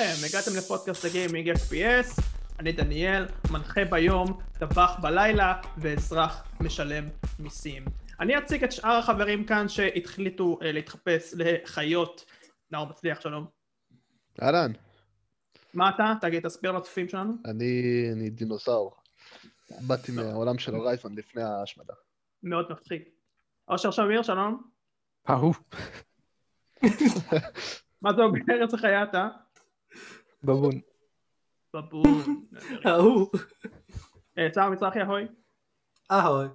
לכם, הגעתם לפודקאסט הגיימינג FPS, אני דניאל, מנחה ביום, טבח בלילה ואזרח משלם מיסים. אני אציג את שאר החברים כאן שהחליטו uh, להתחפש לחיות. נאור מצליח, שלום. אהלן. מה אתה? תגיד, תסביר לצופים שלנו. אני, אני דינוסאור. באתי מהעולם של הורייזון לפני ההשמדה. מאוד מצחיק. אושר שמיר, שלום. ההוא. מה זה אומר? איזה חיה אתה? בבון. בבון. ההוא. אה, צער מזרחי אהוי. אהוי.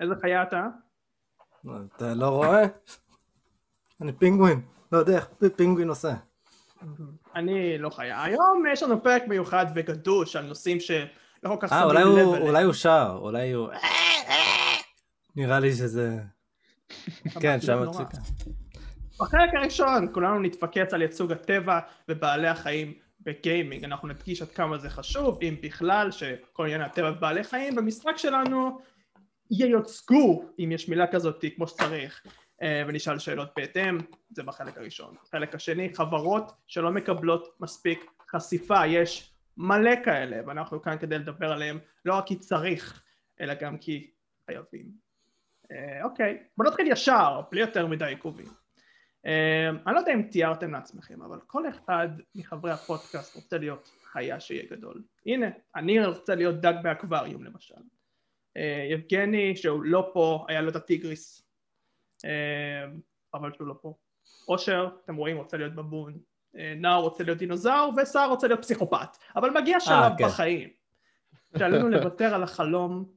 איזה חיה אתה? אתה לא רואה? אני פינגווין. לא יודע איך פינגווין עושה. אני לא חיה. היום יש לנו פרק מיוחד וגדוש על נושאים שלא כל כך אה, שמים אולי לב אליהם. אולי הוא שר, אולי הוא... נראה לי שזה... כן, שם. מציקה. בחלק הראשון כולנו נתפקס על ייצוג הטבע ובעלי החיים בגיימינג. אנחנו נדגיש עד כמה זה חשוב, אם בכלל, שכל עניין הטבע ובעלי חיים במשחק שלנו ייוצגו, אם יש מילה כזאת, כמו שצריך, אה, ונשאל שאלות בהתאם, זה בחלק הראשון. בחלק השני, חברות שלא מקבלות מספיק חשיפה, יש מלא כאלה, ואנחנו כאן כדי לדבר עליהם, לא רק כי צריך, אלא גם כי חייבים. אה, אוקיי, בוא נתחיל ישר, בלי יותר מדי עיכובים. אה, אני לא יודע אם תיארתם לעצמכם, אבל כל אחד מחברי הפודקאסט רוצה להיות חיה שיהיה גדול. הנה, אני רוצה להיות דג באקווריום למשל. אה, יבגני, שהוא לא פה, היה לו את הטיגריס, אה, אבל שהוא לא פה. אושר, אתם רואים, רוצה להיות בבון. אה, נאור רוצה להיות דינוזאור, וסער רוצה להיות פסיכופת. אבל מגיע שלב כן. בחיים, שעלינו לוותר על החלום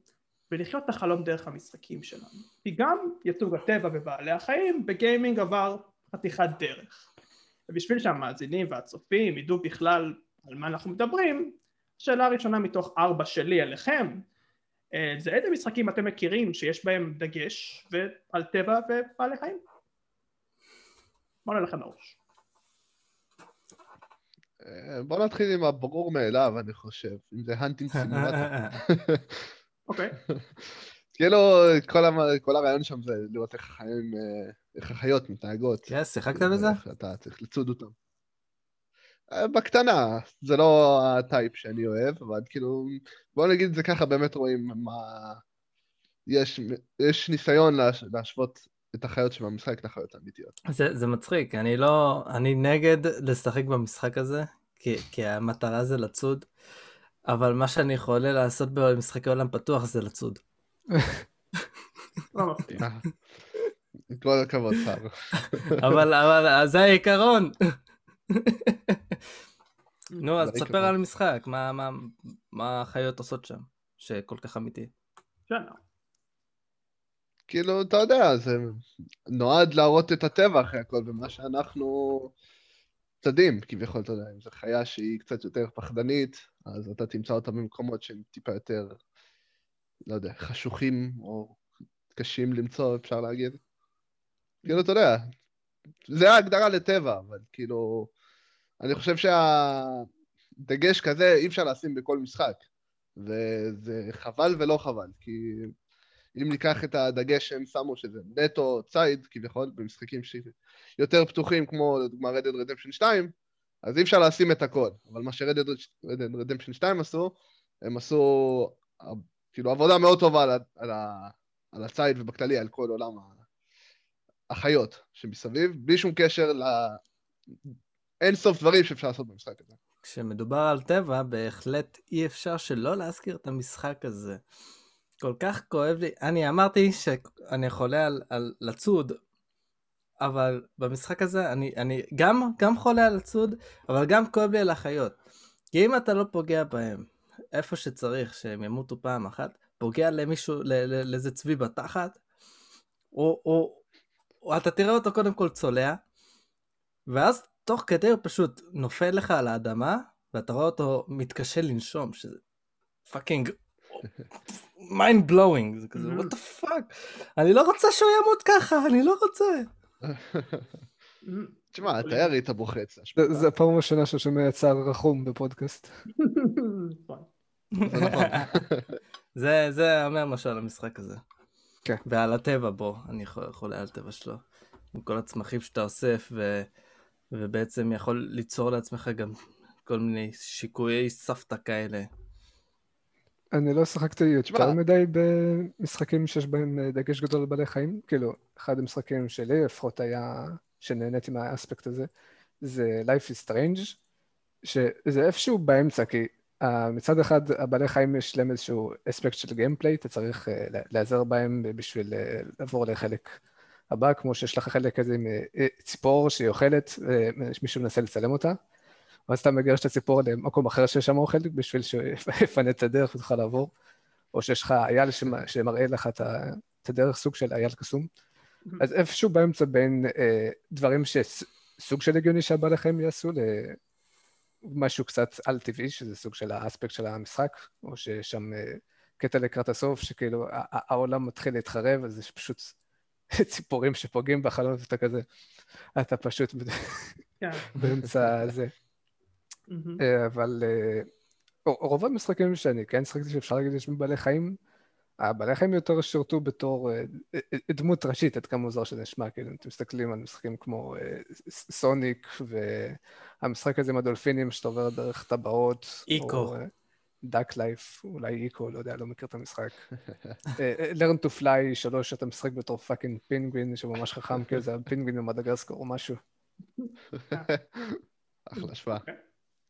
ולחיות את החלום דרך המשחקים שלנו. כי גם ייצוג הטבע ובעלי החיים בגיימינג עבר חתיכת דרך. ובשביל שהמאזינים והצופים ידעו בכלל על מה אנחנו מדברים, שאלה ראשונה מתוך ארבע שלי אליכם, אה, זה איזה משחקים אתם מכירים שיש בהם דגש על טבע ובעלי חיים? בוא נלך לכם לראש. אה, בוא נתחיל עם הברור מאליו, אני חושב, אם זה הנטינג סימולטור. אוקיי. כאילו, כל הרעיון שם זה לראות איך החיים, אה, איך החיות מתנהגות. כן, שיחקת בזה? איך אתה צריך לצוד אותם. אה, בקטנה, זה לא הטייפ שאני אוהב, אבל כאילו, בוא נגיד את זה ככה, באמת רואים מה... יש, יש ניסיון להש... להשוות את החיות שבמשחק לחיות האמיתיות. זה, זה מצחיק, אני לא... אני נגד לשחק במשחק הזה, כי, כי המטרה זה לצוד, אבל מה שאני יכול לעשות במשחקי עולם פתוח זה לצוד. כל הכבוד, שר. אבל, אבל זה העיקרון. נו, אז זה תספר. על המשחק, מה, מה, מה החיות עושות שם, שכל כך אמיתי. בסדר. כאילו, אתה יודע, זה נועד להראות את הטבע אחרי הכל, ומה שאנחנו צדים, כביכול, אתה יודע, אם זו חיה שהיא קצת יותר פחדנית, אז אתה תמצא אותה במקומות שהם טיפה יותר, לא יודע, חשוכים או קשים למצוא, אפשר להגיד. כאילו, אתה יודע, זה ההגדרה לטבע, אבל כאילו, אני חושב שהדגש כזה אי אפשר לשים בכל משחק, וזה חבל ולא חבל, כי אם ניקח את הדגש שהם שמו, שזה נטו ציד, כביכול, במשחקים שיותר פתוחים, כמו לדוגמה Dead Redemption 2, אז אי אפשר לשים את הכל. אבל מה Dead Redemption 2 עשו, הם עשו כאילו עבודה מאוד טובה על, על, על הציד ובכללי על כל עולם החיות שמסביב, בלי שום קשר ל... אין סוף דברים שאפשר לעשות במשחק הזה. כשמדובר על טבע, בהחלט אי אפשר שלא להזכיר את המשחק הזה. כל כך כואב לי, אני אמרתי שאני חולה על, על לצוד, אבל במשחק הזה אני, אני גם, גם חולה על לצוד, אבל גם כואב לי על החיות. כי אם אתה לא פוגע בהם איפה שצריך שהם ימותו פעם אחת, פוגע למישהו, לאיזה צבי בתחת, או, או אתה תראה אותו קודם כל צולע, ואז תוך כדי הוא פשוט נופל לך על האדמה, ואתה רואה אותו מתקשה לנשום, שזה fucking mind blowing, זה כזה, what the fuck, אני לא רוצה שהוא ימות ככה, אני לא רוצה. תשמע, אתה היית בוכה אצלה. זה- הפעם הראשונה ששומע צער רחום בפודקאסט. נכון. זה נכון. זה, זה אומר משהו על המשחק הזה. כן. ועל הטבע בו, אני חו- חולה על הטבע שלו. עם כל הצמחים שאתה אוסף, ו... ובעצם יכול ליצור לעצמך גם כל מיני שיקויי סבתא כאלה. אני לא שיחקתי יותר מדי במשחקים שיש בהם אה, דגש גדול על בעלי חיים. כאילו, אחד המשחקים שלי לפחות היה, שנהניתי מהאספקט הזה, זה Life is Strange, שזה איפשהו באמצע, כי מצד אחד הבעלי חיים יש להם איזשהו אספקט של גיימפליי, אתה צריך אה, לה- להיעזר בהם בשביל אה, לעבור לחלק הבא, כמו שיש לך חלק כזה עם אה, אה, ציפור שהיא אוכלת, ומישהו מנסה לצלם אותה. ואז אתה מגרש את הציפור למקום אחר שיש שם אוכל, בשביל שיפנה את הדרך ותוכל לעבור. או שיש לך אייל שמ- שמראה לך את הדרך, סוג של אייל קסום. אז איפשהו באמצע בין אה, דברים שסוג של הגיוני שהבעלי חיים יעשו, למשהו קצת על-טבעי, שזה סוג של האספקט של המשחק, או שיש שם אה, קטע לקראת הסוף, שכאילו העולם מתחיל להתחרב, אז יש פשוט ציפורים שפוגעים בחלון ואתה כזה, אתה פשוט כן. באמצע זה. מהמם. אה, אבל אה, רוב המשחקים שאני כן שיחקתי שאפשר להגיד שיש בעלי חיים, הבעלי חיים יותר שירתו בתור אה, אה, אה, דמות ראשית, עד כמה מוזר שזה נשמע, כאילו, אתם מסתכלים על משחקים כמו אה, Sonic, והמשחק הזה עם הדולפינים שאתה עובר דרך טבעות. Ecco. Duck Life, אולי Ecco, לא יודע, לא מכיר את המשחק. אה, אה, Learn to Fly 3, אתה משחק בתור fucking פינגווין, שממש חכם כזה, הפינגווין במדגסקר או משהו. אחלה השוואה.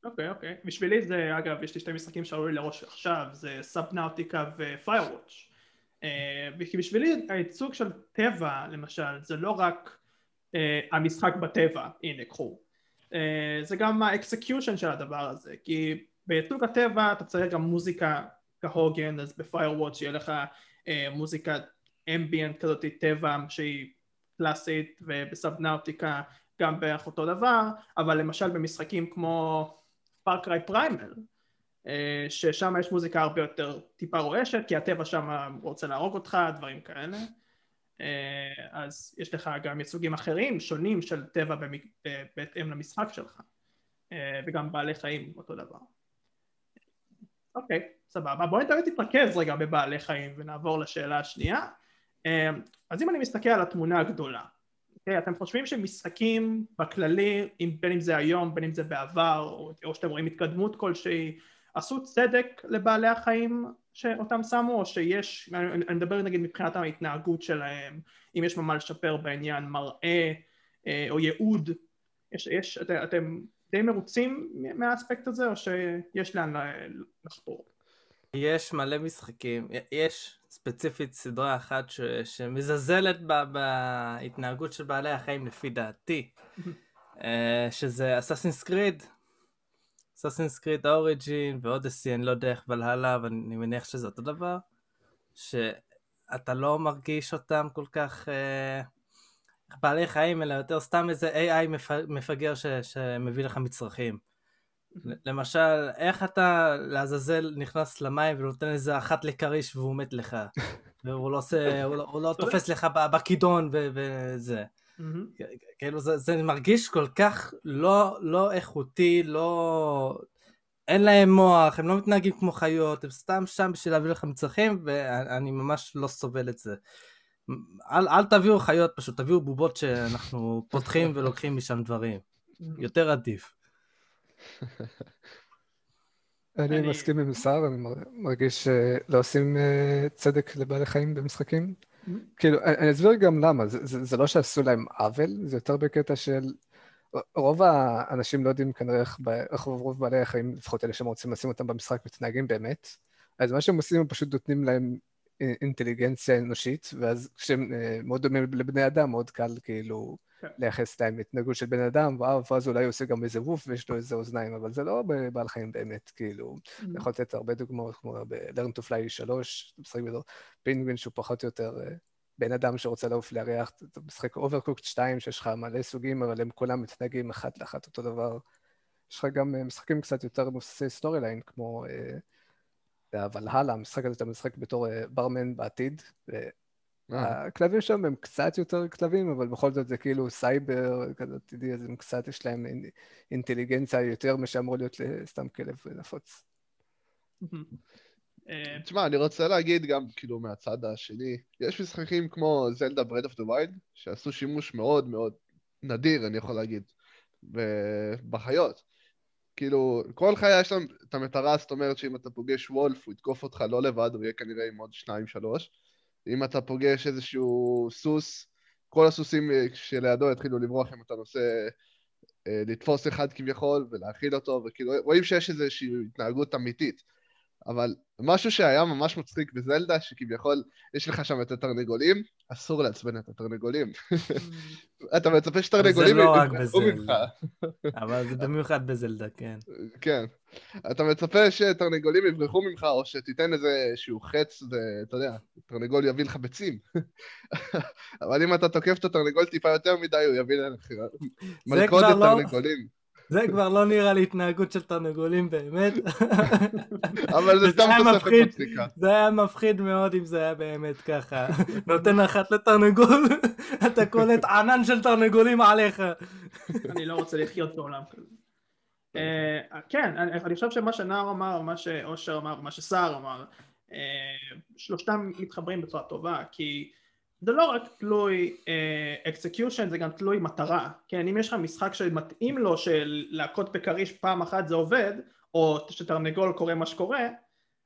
אוקיי, אוקיי. בשבילי זה, אגב, יש לי שתי משחקים שעלו לי לראש עכשיו, זה Subnautica ו Firewatch. כי בשבילי הייצוג של טבע, למשל, זה לא רק אה, המשחק בטבע, הנה, קחו. אה, זה גם ה execution של הדבר הזה, כי בייצוג הטבע אתה צריך גם מוזיקה כהוגן, אז ב Firewatch יהיה לך אה, מוזיקת ambient כזאת טבע שהיא קלאסית, וב Subnautica גם בערך אותו דבר, אבל למשל במשחקים כמו Far Cry Primal, אה, ששם יש מוזיקה הרבה יותר טיפה רועשת, כי הטבע שם רוצה להרוג אותך, דברים כאלה. אה, אז יש לך גם ייצוגים אחרים, שונים של טבע במק- בהתאם למשחק שלך, אה, וגם בעלי חיים אותו דבר. אוקיי, סבבה. בואי באמת נתרכז רגע בבעלי חיים ונעבור לשאלה השנייה. אז אם אני מסתכל על התמונה הגדולה, אוקיי, אתם חושבים שמשחקים בכללי, בין אם זה היום, בין אם זה בעבר, או, שאתם רואים התקדמות כלשהי, עשו צדק לבעלי החיים שאותם שמו, או שיש, אני, אני מדבר נגיד מבחינת ההתנהגות שלהם, אם יש מה לשפר בעניין מראה אה, או ייעוד, יש, יש, את, אתם די מרוצים מהאספקט הזה, או שיש לאן לחפור? יש מלא משחקים, יש ספציפית סדרה אחת ש... שמזלזלת ב... בהתנהגות של בעלי החיים לפי דעתי, אה, שזה אסאסינס קריד, אסאסינס קריד אוריג'ין ואודסי, אני לא יודע איך ולהלה, אבל אני מניח שזה אותו דבר, שאתה לא מרגיש אותם כל כך אה, בעלי חיים, אלא יותר סתם איזה AI מפ- מפגר ש... שמביא לך מצרכים. למשל, איך אתה לעזאזל נכנס למים ונותן איזה אחת לכריש והוא מת לך, והוא לא עושה, הוא לא, הוא לא תופס לך בכידון ו- וזה. כאילו זה, זה מרגיש כל כך לא, לא איכותי, לא... אין להם מוח, הם לא מתנהגים כמו חיות, הם סתם שם בשביל להביא לך מצרכים, ואני ממש לא סובל את זה. אל, אל תביאו חיות פשוט, תביאו בובות שאנחנו פותחים ולוקחים משם דברים. יותר עדיף. אני אני- מסכים עם שר, אני מר- מרגיש שלא עושים אה, צדק לבעלי חיים במשחקים. כאילו, אני אני אסביר גם למה, זה- זה זה לא שעשו להם עוול, זה יותר בקטע של... רוב האנשים לא יודעים כנראה איך ב- איך רוב בעלי החיים, לפחות אלה שהם רוצים לשים אותם במשחק, מתנהגים באמת. אז מה שהם עושים, הם פשוט נותנים להם אה, אינטליגנציה אנושית, ואז כשהם אה, מאוד דומים לבני אדם, מאוד קל כאילו כן. לייחס להם התנהגות של בן אדם, ואז אולי הוא עושה גם איזה ווף ויש לו איזה אוזניים, אבל זה לא בעל חיים באמת, כאילו. אני יכול לתת הרבה דוגמאות, כמו ב-Learn to Fly 3, אתה משחק בתור פינגווין שהוא פחות או יותר אה, בן אדם שרוצה לעוף לירח, אתה משחק Overcooked 2 שיש לך מלא סוגים, אבל הם כולם מתנהגים אחת לאחת אותו דבר. יש לך גם אה, משחקים קצת יותר מבוססי story line, כמו אה, הוולהלה, המשחק הזה אתה משחק בתור אה, ברמן בעתיד. אה, הכלבים שם הם קצת יותר כלבים, אבל בכל זאת זה כאילו סייבר, כזה עתידי, אז הם קצת, יש להם אינ- אינטליגנציה יותר משאמור להיות לסתם כלב נפוץ. אה, תשמע, אני רוצה להגיד גם, כאילו, מהצד השני, יש משחקים כמו Zelda Breath of the Wild, שעשו שימוש מאוד מאוד נדיר, אני יכול להגיד, בחיות. כאילו, כל חיה יש להם את המטרה, זאת אומרת שאם אתה פוגש wolf, הוא יתקוף אותך לא לבד, הוא יהיה כנראה עם עוד שניים, שלוש. אם אתה פוגש איזשהו סוס, כל הסוסים אה, שלידו יתחילו לברוח אם אתה נוסע אה, לתפוס אחד כביכול ולהאכיל אותו, וכאילו רואים שיש איזושהי התנהגות אמיתית. אבל משהו שהיה ממש מצחיק בזלדה, שכביכול יש לך שם את התרנגולים, אסור לעצבן את התרנגולים. אתה מצפה שתרנגולים לא יברחו ממך. אבל זה במיוחד בזלדה, כן. כן. אתה מצפה שתרנגולים יברחו ממך, או שתיתן איזה שהוא חץ, ואתה יודע, תרנגול יביא לך ביצים. אבל אם אתה תוקף את התרנגול טיפה יותר מדי, הוא יביא לך מלכודת לא- תרנגולים. זה כבר לא נראה לי התנהגות של תרנגולים באמת. אבל זה סתם תוספת. מצחיקה. זה היה מפחיד מאוד אם זה היה באמת ככה. נותן אחת לתרנגול, אתה קולט ענן של תרנגולים עליך. אני לא רוצה לחיות בעולם כזה. אה, כן, אני אני חושב שמה שנער אמר, מה שאושר אמר, מה שסער אמר, אה, שלושתם מתחברים בצורה טובה, כי זה לא רק תלוי execution, זה גם תלוי מטרה. כן, אם יש לך משחק שמתאים לו של להכות בכריש פעם אחת זה עובד, או שתרנגול קורה מה שקורה,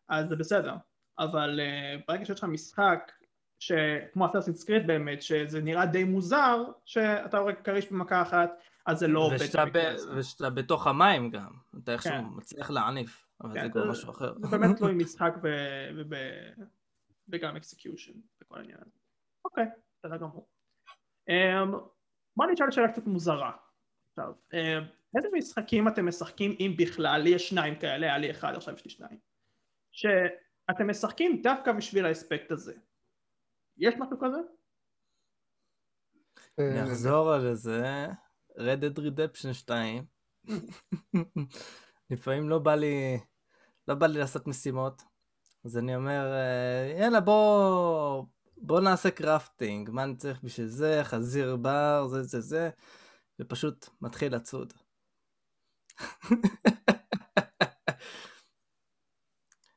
אז זה בסדר. אבל אה, ברגע שיש לך משחק שכמו Assassin's Creed באמת, שזה נראה די מוזר, שאתה הורג כריש במכה אחת, אז זה לא עובד. ושאתה ב-. ושאתה בתוך המים גם. אתה איכשהו כן. מצליח להעניף. אבל כן, זה כבר משהו אחר. זה באמת תלוי משחק ו- וב- וגם execution בכל העניין הזה. אוקיי, בסדר גמור. אמ, בוא נשאל שאלה קצת מוזרה. עכשיו, אמ, איזה משחקים אתם משחקים אם בכלל, לי יש שניים כאלה, היה לי אחד, עכשיו יש לי שניים. שאתם משחקים דווקא בשביל האספקט הזה. יש משהו כזה? אה, אני אחזור על זה. Red Dead Redemption 2. לפעמים לא בא לי, לא בא לי לעשות משימות. אז אני אומר, אה, יאללה בוא, בוא נעשה קרפטינג, מה אני צריך בשביל זה, חזיר בר, זה זה זה, ופשוט מתחיל לצוד.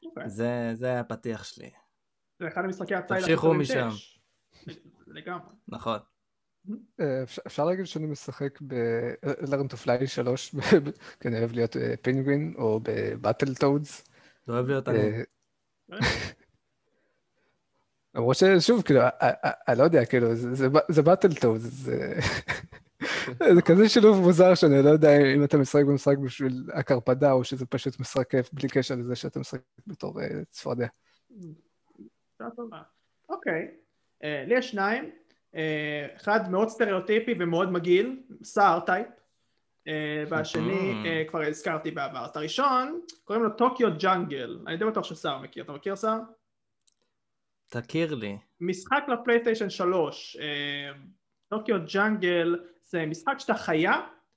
אוקיי. זה, זה היה הפתיח שלי, זה אחד המשחקי הצייד הכי תמשיכו משם. לגמרי. נכון. אה, אפשר- להגיד שאני משחק ב-Learn to Fly 3, כי אני אוהב להיות פינגווין, או ב Battletoads. לא אוהב להיות אה, אני. למרות ששוב, כאילו, א- א- א- אני לא יודע, כאילו, זה- Battletoad, זה זה כזה שילוב מוזר שאני לא יודע אם אתה משחק במשחק בשביל הקרפדה, או שזה פשוט משחק כיף בלי קשר לזה שאתה משחק בתור אה, צפרדע. אוקיי, אה, לי יש שניים, אה, אחד מאוד סטריאוטיפי ומאוד מגעיל, סער טייפ, אה, והשני Mhm. אה, כבר הזכרתי בעבר. את הראשון קוראים לו טוקיו ג'אנגל, אני די בטוח שסער מכיר, אתה מכיר סער? תכיר לי. משחק לפלייסטיישן 3, אה, טוקיו ג'אנגל זה משחק שאתה חיה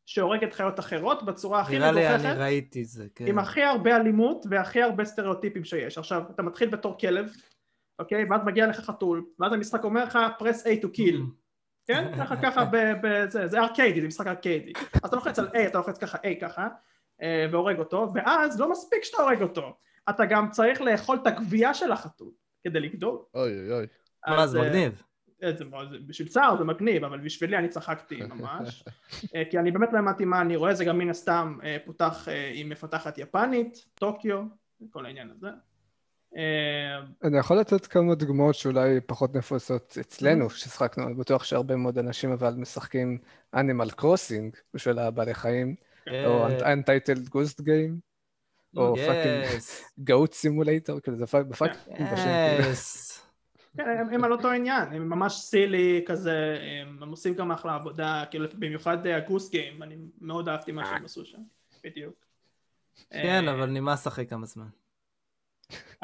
שהורגת חיות אחרות בצורה הכי נראה לי אני מגוחכת. ראיתי זה, כן. עם הכי הרבה אלימות והכי הרבה סטריאוטיפים שיש. עכשיו, אתה מתחיל בתור כלב, אוקיי? ואז מגיע לך חתול, ואז המשחק אומר לך press A to kill, כן? ככה ככה בזה, זה ארקיידי, זה משחק ארקיידי. אז אתה לוחץ על A, אתה לוחץ ככה A ככה, אה, והורג אותו, ואז לא מספיק שאתה הורג אותו, אתה גם צריך לאכול את הגבייה של החתול כדי לגדול. אוי אוי אוי. מה, זה אה, מגניב. אה, זה, בשביל צער זה מגניב, אבל בשבילי אני צחקתי ממש. אה, כי אני באמת לא האמנתי מה אני רואה, זה גם מן הסתם פותח עם מפתחת יפנית, טוקיו, כל העניין הזה. אני יכול לתת כמה דוגמאות שאולי פחות נפוצות אצלנו, ששחקנו, אני בטוח שהרבה מאוד אנשים אבל משחקים Animal Crossing בשביל הבעלי חיים, או Untitled Goose Game, או fucking yes, Goat Simulator, כאילו זה fuck- ב fucking בשם. כאילו. yes. כן, הם, על אותו עניין, הם ממש silly כזה, הם, הם עושים גם אחלה עבודה, כאילו במיוחד אה, ה Goose Game, אני מאוד אהבתי מה שהם עשו שם, בדיוק. כן, אה, אבל נמאס לשחק כמה זמן.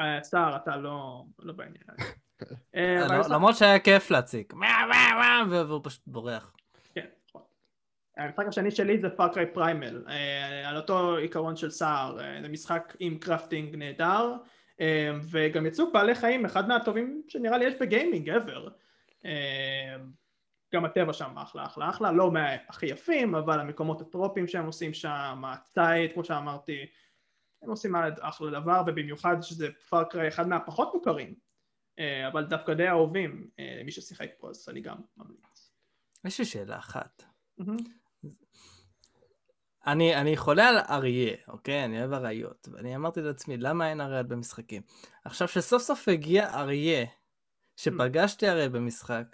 אה, סער, אתה לא, לא בעניין. לא- למרות שהיה כיף להציג. והוא פשוט בורח. המשחק השני שלי זה Far Cry Primal, על אותו עיקרון של סער, אה, זה משחק עם crafting נהדר, אה, וגם יצוג בעלי חיים, אחד מהטובים שנראה לי יש ב gaming ever. אה, גם הטבע שם אחלה אחלה אחלה, לא מהכי יפים, אבל המקומות הטרופיים שהם עושים שם, הציד, כמו שאמרתי, הם עושים אחלה דבר, ובמיוחד שזה פארקריי אחד מהפחות מוכרים, אה, אבל דווקא די אהובים, אה, למי ששיחק פה, אז אני גם ממליץ. יש לי שאלה אחת. מהמם. אני, אני חולה על אריה, אוקיי? אני אוהב אריות. ואני אמרתי לעצמי, למה אין אריות במשחקים? עכשיו שסוף סוף הגיע אריה, שפגשתי אריה במשחק,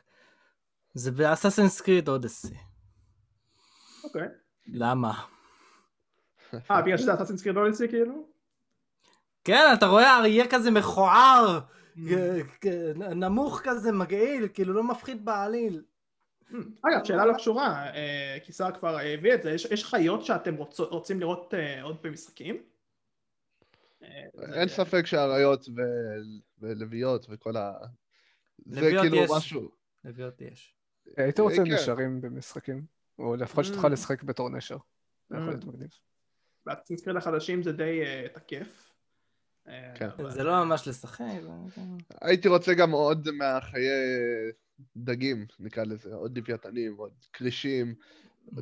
זה באסאסינס קריד אודסי. אוקיי. למה? אה, בגלל שזה אסאסינס קריד אודיסי כאילו? כן, אתה רואה אריה כזה מכוער, כ- כ- נמוך כזה, מגעיל, כאילו לא מפחיד בעליל. אגב, שאלה לא קשורה, אה, כי שר כבר הביא את זה, יש- יש חיות שאתם רוצ- רוצים לראות אה, עוד במשחקים? אה, אין ספק שהאריות ו- ולוויות וכל ה... זה כאילו. משהו... לביאות יש. הייתי רוצה כן. נשרים במשחקים, או לפחות שתוכל Mm. לשחק בתור נשר. זה יכול להיות Mm. מגניב. באסאסינס קריד החדשים זה די אה, תקף. אה, כן. זה לא ממש לשחק. הייתי רוצה גם עוד מהחיי דגים, נקרא לזה, עוד לוויתנים, עוד כרישים,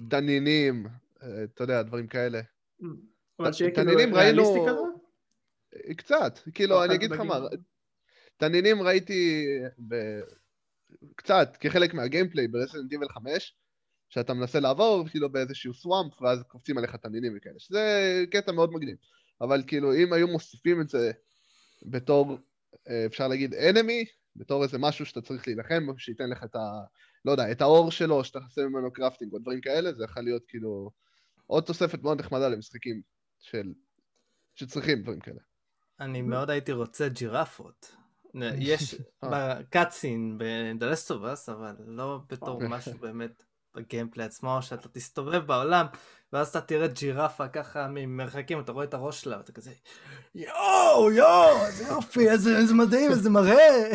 תנינים, אה, אתה יודע, דברים כאלה. Mm. כאילו תנינים ראינו-? אה, קצת, כאילו, אוכל אני אגיד לך. מה, תנינים ראיתי ב... קצת, כחלק מה gameplay ב Resident Evil 5, שאתה מנסה לעבור כאילו באיזשהו swamp, ואז קופצים עליך תנינים וכאלה, שזה קטע מאוד מגניב. אבל כאילו, אם היו מוסיפים את זה בתור, אה, אפשר להגיד, enemy, בתור איזה משהו שאתה צריך להילחם בו, שייתן לך את ה... לא יודע, את העור שלו, שאתה עושה ממנו crafting או דברים כאלה, זה יכול להיות כאילו עוד תוספת מאוד נחמדה למשחקים של... שצריכים דברים כאלה. אני מאוד הייתי רוצה ג'ירפות. יש אה. בקאצין בדלסטובס, אבל לא בתור אה. משהו באמת בגיימפלי עצמו, שאתה תסתובב בעולם, ואז אתה תראה ג'ירפה ככה ממרחקים, אתה רואה את הראש שלה, ואתה כזה, יואו, יואו, איזה יופי, איזה איזה מדהים, איזה מראה.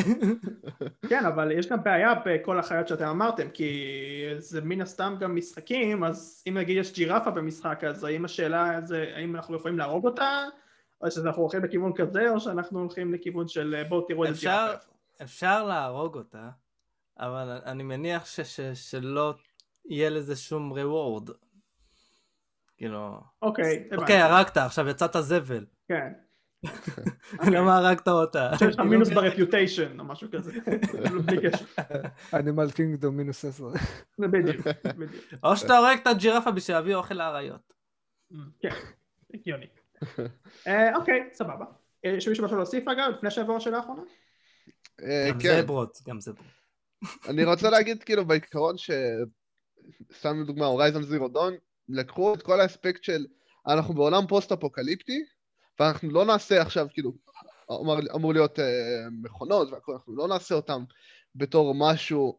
כן, אבל יש גם בעיה בכל החיות שאתם אמרתם, כי זה מן הסתם גם משחקים, אז אם נגיד יש ג'ירפה במשחק, אז האם השאלה זה, האם אנחנו יכולים להרוג אותה, או שאנחנו הולכים לכיוון כזה, או שאנחנו הולכים לכיוון של בואו תראו איזה אפשר, ג'ירפה. אפשר להרוג אותה, אבל אני מניח ש, ש, שלא יהיה לזה שום reward. כאילו, אוקיי, הבנתי. אוקיי, הרגת, עכשיו יצאת זבל. כן. למה הרגת אותה? יש לך מינוס ברפיוטיישן או משהו כזה. אנימל קינגדום מינוס עשרה. זה בדיוק, בדיוק. או שאתה הורג את הג'ירפה בשביל להביא אוכל לאריות. כן, הגיוני. אה, אוקיי, סבבה. אה, יש מישהו משהו להוסיף אגב, לפני שעבור השאלה האחרונה? אה, גם כן. זברות, גם זברות. אני רוצה להגיד כאילו בעיקרון ש... סתם לדוגמה, Horizon Zero Dawn, לקחו את כל האספקט של אנחנו בעולם פוסט-אפוקליפטי, ואנחנו לא נעשה עכשיו כאילו, אמור, אמור להיות אה, מכונות והכל, אנחנו לא נעשה אותם בתור משהו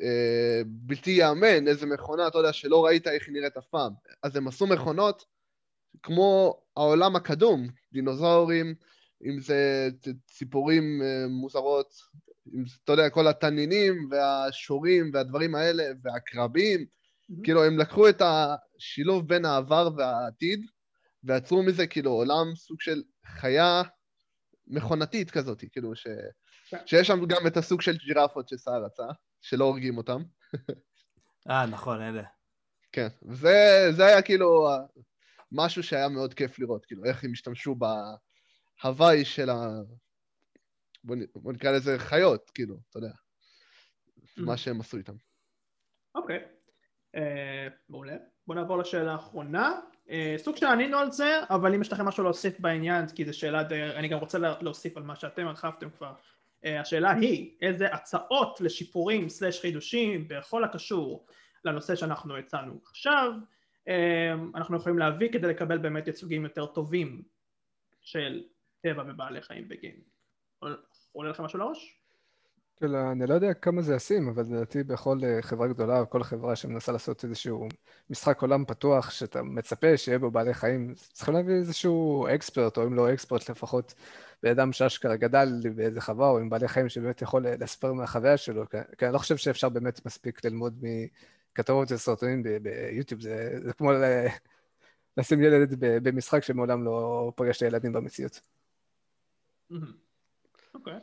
אה, בלתי ייאמן, איזה מכונה, אתה יודע, שלא ראית איך היא נראית אף פעם. אז הם עשו מכונות כמו העולם הקדום, דינוזאורים, אם זה ציפורים אה, מוזרות, אתה יודע, כל התנינים והשורים והדברים האלה, והקרבים, כאילו הם לקחו את השילוב בין העבר והעתיד, ויצרו מזה כאילו עולם סוג של חיה מכונתית כזאת, כאילו ש... שיש שם גם את הסוג של ג'ירפות שסער רצה, שלא הורגים אותם. אה, נכון, אלה. כן, וזה זה היה כאילו משהו שהיה מאוד כיף לראות, כאילו איך הם השתמשו בהוואי של ה... בוא, נקרא לזה חיות, כאילו, אתה יודע, מה שהם עשו איתם. אוקיי, אה, מעולה. בואו נעבור לשאלה האחרונה. אה, סוג של ענינו על זה, אבל אם יש לכם משהו להוסיף בעניין, כי זו שאלה די... אני גם רוצה לה- להוסיף על מה שאתם הרחבתם כבר. אה, השאלה היא, איזה הצעות לשיפורים סלש חידושים בכל הקשור לנושא שאנחנו הצענו עכשיו, אנחנו יכולים להביא כדי לקבל באמת ייצוגים יותר טובים של טבע ובעלי חיים בגיימינג. עולה- לכם משהו לראש? כאילו, אני לא יודע כמה זה ישים, אבל לדעתי בכל אה, חברה גדולה, או כל חברה שמנסה לעשות איזשהו משחק עולם פתוח, שאתה מצפה שיהיה בו בעלי חיים, צריכים להביא איזשהו אקספרט, או אם לא אקספרט לפחות, בן אדם שאשכרה גדל באיזה חווה, או עם בעלי חיים שבאמת יכול אה, לספר מהחוויה שלו, כי- אני לא חושב שאפשר באמת מספיק ללמוד מכתבות וסרטונים ב- ביוטיוב, זה, זה כמו ל- לשים ילד במשחק שמעולם לא פגש את הילדים במציאות. מהמם. אוקיי.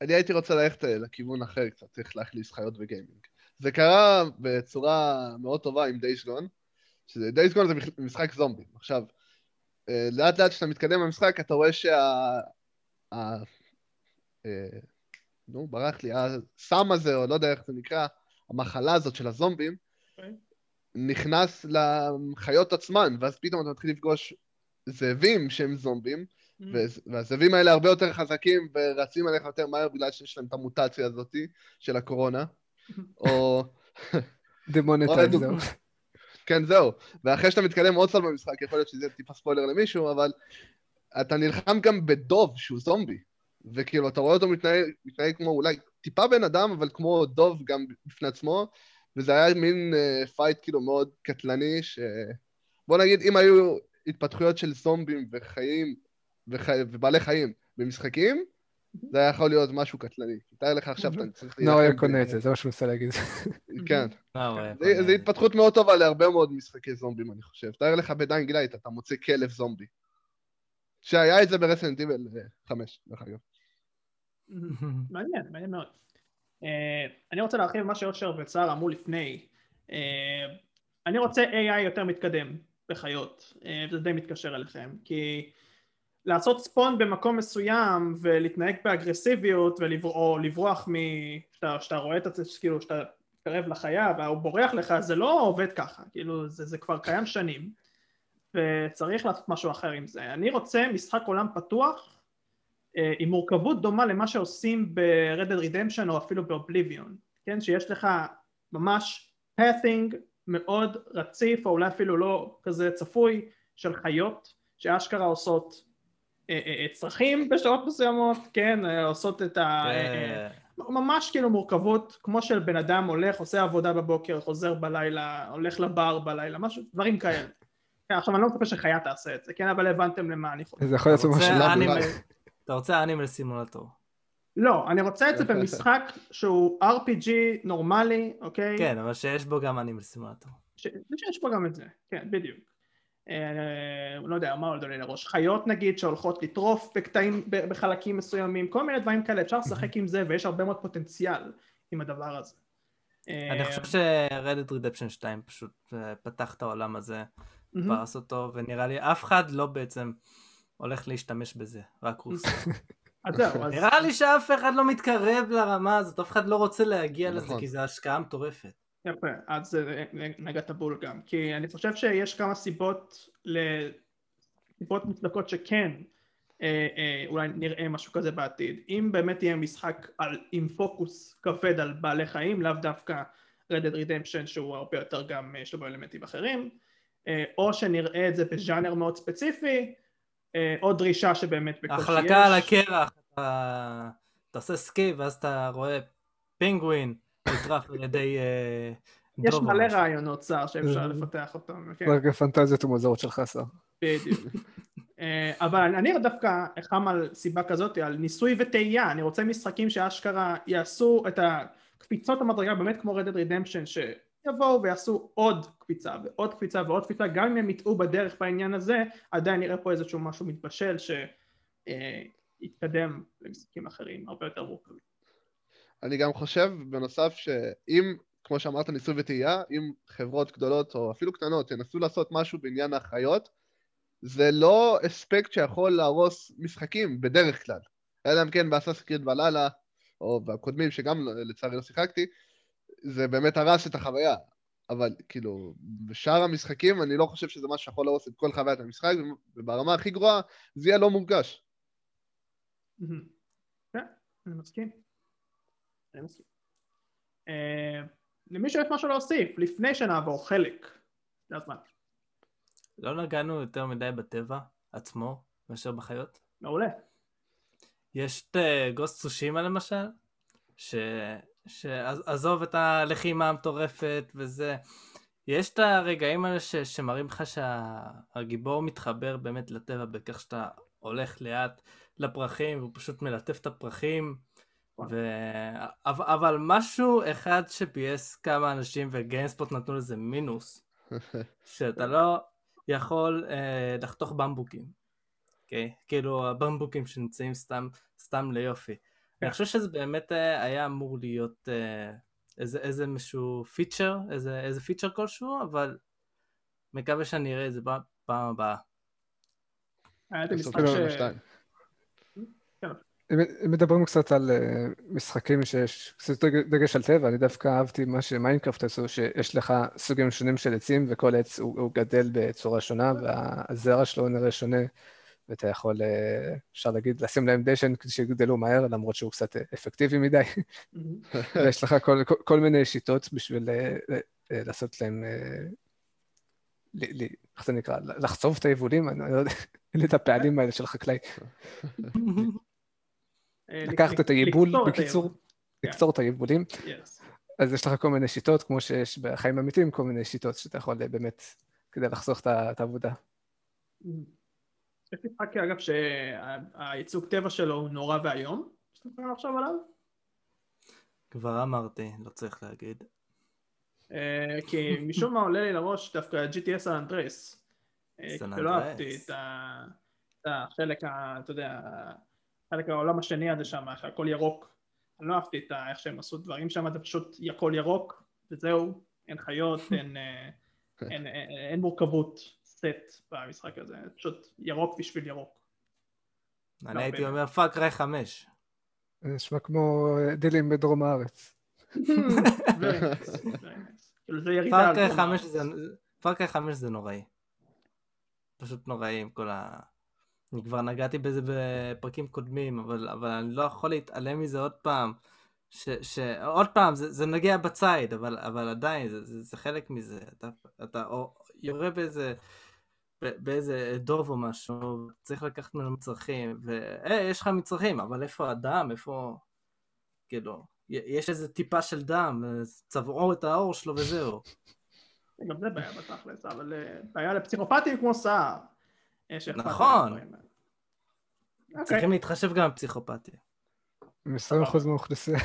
אני הייתי רוצה ללכת אה, לכיוון אחר קצת, צריך להכניס חיות בגיימינג. זה קרה בצורה מאוד טובה עם דייס גון, שזה דייס גון זה משחק זומבים. עכשיו, אה, לאט לאט כשאתה מתקדם במשחק, אתה רואה שה... ה... אה, נו, ברח לי, הסם הזה, או לא יודע איך זה נקרא, המחלה הזאת של הזומבים, אוקיי. נכנס לחיות עצמן, ואז פתאום אתה מתחיל לפגוש זאבים שהם זומבים. והזאבים האלה הרבה יותר חזקים ורצים עליך יותר מהר בגלל שיש להם את המוטציה הזאת של הקורונה. או... demonetize, או זהו. כן, זהו. ואחרי שאתה מתקדם עוד צעד במשחק, יכול להיות שזה טיפה ספוילר למישהו, אבל אתה נלחם גם בדוב שהוא זומבי. וכאילו, אתה רואה אותו מתנהג, מתנהג כמו אולי טיפה בן אדם, אבל כמו דוב גם בפני עצמו, וזה היה מין אה, fight כאילו מאוד קטלני, ש... בוא נגיד, אם היו התפתחויות של זומבים וחיים, וחי... ובעלי חיים במשחקים, זה היה יכול להיות משהו קטלני. תאר לך עכשיו שאתה צריך... נאור היה קונה את זה, זה מה שהוא מנסה להגיד. כן. אה, זה, זה התפתחות מאוד טובה להרבה מאוד משחקי זומבים, אני חושב. תאר לך ב Dying Light, אתה מוצא כלב זומבי. שהיה את זה ב Resident Evil 5, דרך אגב. מעניין, מעניין מאוד. אה, אני רוצה להרחיב מה שאושר וסער אמרו לפני. אה, אני רוצה AI יותר מתקדם בחיות, וזה די מתקשר אליכם, כי לעשות ספון במקום מסוים ולהתנהג באגרסיביות ולברוח, או לברוח מ... שאתה, שאתה רואה את זה, כאילו שאתה מתקרב לחיה והוא בורח לך, זה לא עובד ככה, כאילו זה, זה כבר קיים שנים וצריך לעשות משהו אחר עם זה. אני רוצה משחק עולם פתוח אה, עם מורכבות דומה למה שעושים ב-Red Dead Redemption או אפילו ב-Oblivion, כן? שיש לך ממש pathing מאוד רציף או אולי אפילו לא כזה צפוי של חיות שאשכרה עושות צרכים בשעות מסוימות, כן? אה, עושות את ה... אה, אה, כן. ממש כאילו מורכבות כמו של בן אדם הולך, עושה עבודה בבוקר, חוזר בלילה, הולך לבר בלילה, משהו, דברים כאלה. כן, עכשיו אני לא מצפה שחיה תעשה את זה, כן, אבל הבנתם למה אני חושב. זה יכול שלב אנימל- לבד. אתה רוצה אנימל סימולטור. לא, אני רוצה את זה במשחק שהוא RPG נורמלי, אוקיי? כן, אבל שיש בו גם אנימל סימולטור. שיש פה גם את זה, כן, בדיוק. אה, לא יודע, מה עולה לי לראש? חיות נגיד שהולכות לטרוף בקטעים, בחלקים מסוימים, כל מיני דברים כאלה, אפשר לשחק עם זה ויש הרבה מאוד פוטנציאל עם הדבר הזה. אני אה, חושב ש-Reddit Redemption 2 פשוט אה, פתח את העולם הזה. פרס אותו, ונראה לי אף אחד לא בעצם הולך להשתמש בזה, רק רוס. אז זהו, אז... נראה לי שאף אחד לא מתקרב לרמה הזאת, אף אחד לא רוצה להגיע לזה, נכון. כי זו השקעה מטורפת. יפה, אז אה, נגעת בול גם, כי אני חושב שיש כמה סיבות, סיבות מוצדקות שכן אה, אה, אולי נראה משהו כזה בעתיד. אם באמת יהיה משחק על, עם פוקוס כבד על בעלי חיים, לאו דווקא Red Dead Redemption שהוא הרבה יותר גם, אה, יש לו אלמנטים אחרים, אה, או שנראה את זה בז'אנר מאוד ספציפי, אה, או דרישה שבאמת בקושי יש. החלקה על הקרח, אתה עושה skate, ואז אתה רואה פינגווין נטרף על ידי אה, יש מלא. רעיונות צער שאפשר אה. לפתח אותם. כן. רק הפנטזיות המוזרות שלך, שר. בדיוק. אה, אבל אני דווקא חם על סיבה כזאת, על ניסוי וטעייה, אני רוצה משחקים שאשכרה יעשו את הקפיצות המדרגה באמת כמו Red Dead Redemption שיבואו ויעשו עוד קפיצה ועוד קפיצה ועוד קפיצה גם אם הם יטעו בדרך בעניין הזה עדיין נראה פה איזשהו משהו מתבשל שיתקדם למשחקים אחרים הרבה יותר מורכבים. אני גם חושב, בנוסף, שאם, כמו שאמרת, ניסוי וטעייה, אם חברות גדולות או אפילו קטנות ינסו לעשות משהו בעניין החיות, זה לא אספקט שיכול להרוס משחקים בדרך כלל. אלא אם כן באסאס קריד בלילה, או בקודמים שגם לצערי לא שיחקתי, זה באמת הרס את החוויה. אבל כאילו, בשאר המשחקים אני לא חושב שזה משהו שיכול להרוס את כל חוויית המשחק, וברמה הכי גרועה זה יהיה לא מורגש. כן, אני מסכים. אה, למישהו יש משהו להוסיף לפני שנעבור חלק. זה הזמן. לא נגענו יותר מדי בטבע עצמו, מאשר בחיות. מעולה. יש את גוסט סושימה למשל, ש... שעזוב את הלחימה המטורפת וזה, יש את הרגעים האלה ש... שמראים לך שהגיבור מתחבר באמת לטבע בכך שאתה הולך לאט לפרחים והוא פשוט מלטף את הפרחים. ו... אבל, אבל משהו אחד שפייס כמה אנשים וגיימספוט נתנו לזה מינוס, שאתה לא יכול אה, לחתוך במבוקים. אוקיי? Okay? כאילו הבמבוקים שנמצאים סתם, סתם ליופי. כן. אני חושב שזה באמת אה, היה אמור להיות אה, איזה, איזה משהו feature, איזה, איזה feature כלשהו, אבל מקווה שאני אראה את זה בפעם הבאה. היה את המשחק בסוף ש... שנה שתיים. אם אם מדברים קצת על אה, משחקים שיש קצת דגש על טבע, אני דווקא אהבתי מה שמיינקראפט עשו, שיש לך סוגים שונים של עצים וכל עץ הוא, הוא גדל בצורה שונה והזרע שלו נראה שונה, ואתה יכול, אה, אפשר להגיד, לשים להם דשן כדי שיגדלו מהר, למרות שהוא קצת אה, אפקטיבי מדי. ויש לך כל, כל, כל מיני שיטות בשביל לעשות להם, ל, ל, איך זה נקרא, לחצוב את היבולים, אני לא יודע, את הפעלים האלה של חקלאי. אה, לקחת את היבול, בקיצור. לקצור את היבולים. אז יש לך כל מיני שיטות, כמו שיש בחיים אמיתיים, כל מיני שיטות שאתה יכול אה, באמת, כדי לחסוך את העבודה. יש משחק אגב שהייצוג טבע שלו הוא נורא ואיום, שאתה יכול לחשוב עליו? כבר אמרתי, לא צריך להגיד. אה, כי משום מה עולה לי לראש דווקא GTS סן אנדרס. סן כי לא. אהבתי את ה- את החלק, אתה יודע, חלק העולם השני הזה שם, שהכל ירוק. אני לא אהבתי את איך שהם עשו דברים שם, זה פשוט הכל ירוק, וזהו, אין חיות, אין, אה, אין, אין, אין מורכבות סט במשחק הזה, זה פשוט ירוק בשביל ירוק. אני הייתי באמת. אומר פאר קריי 5. זה נשמע כמו אה, דילים בדרום הארץ. Nice. כאילו זה ירידה פאר קריי 5 דרום הארץ. זה... פאר קריי 5 זה נוראי. פשוט נוראי עם כל ה... אני כבר נגעתי בזה בפרקים קודמים, אבל, אבל אני לא יכול להתעלם מזה עוד פעם. ש, ש... עוד פעם, זה, זה נוגע בציד, אבל, אבל עדיין, זה, זה, זה חלק מזה. אתה, אתה או, יורה באיזה, באיזה דוב או משהו, צריך לקחת ממנו מצרכים, והי, יש לך מצרכים, אבל איפה הדם? איפה... כאילו, יש איזה טיפה של דם, צבעו את העור שלו וזהו. גם זה בעיה בתכלס, אבל אה, בעיה לפסיכופטים כמו סער. נכון. אוקיי, צריכים להתחשב גם בפסיכופתיה. עם 20% מהאוכלוסייה.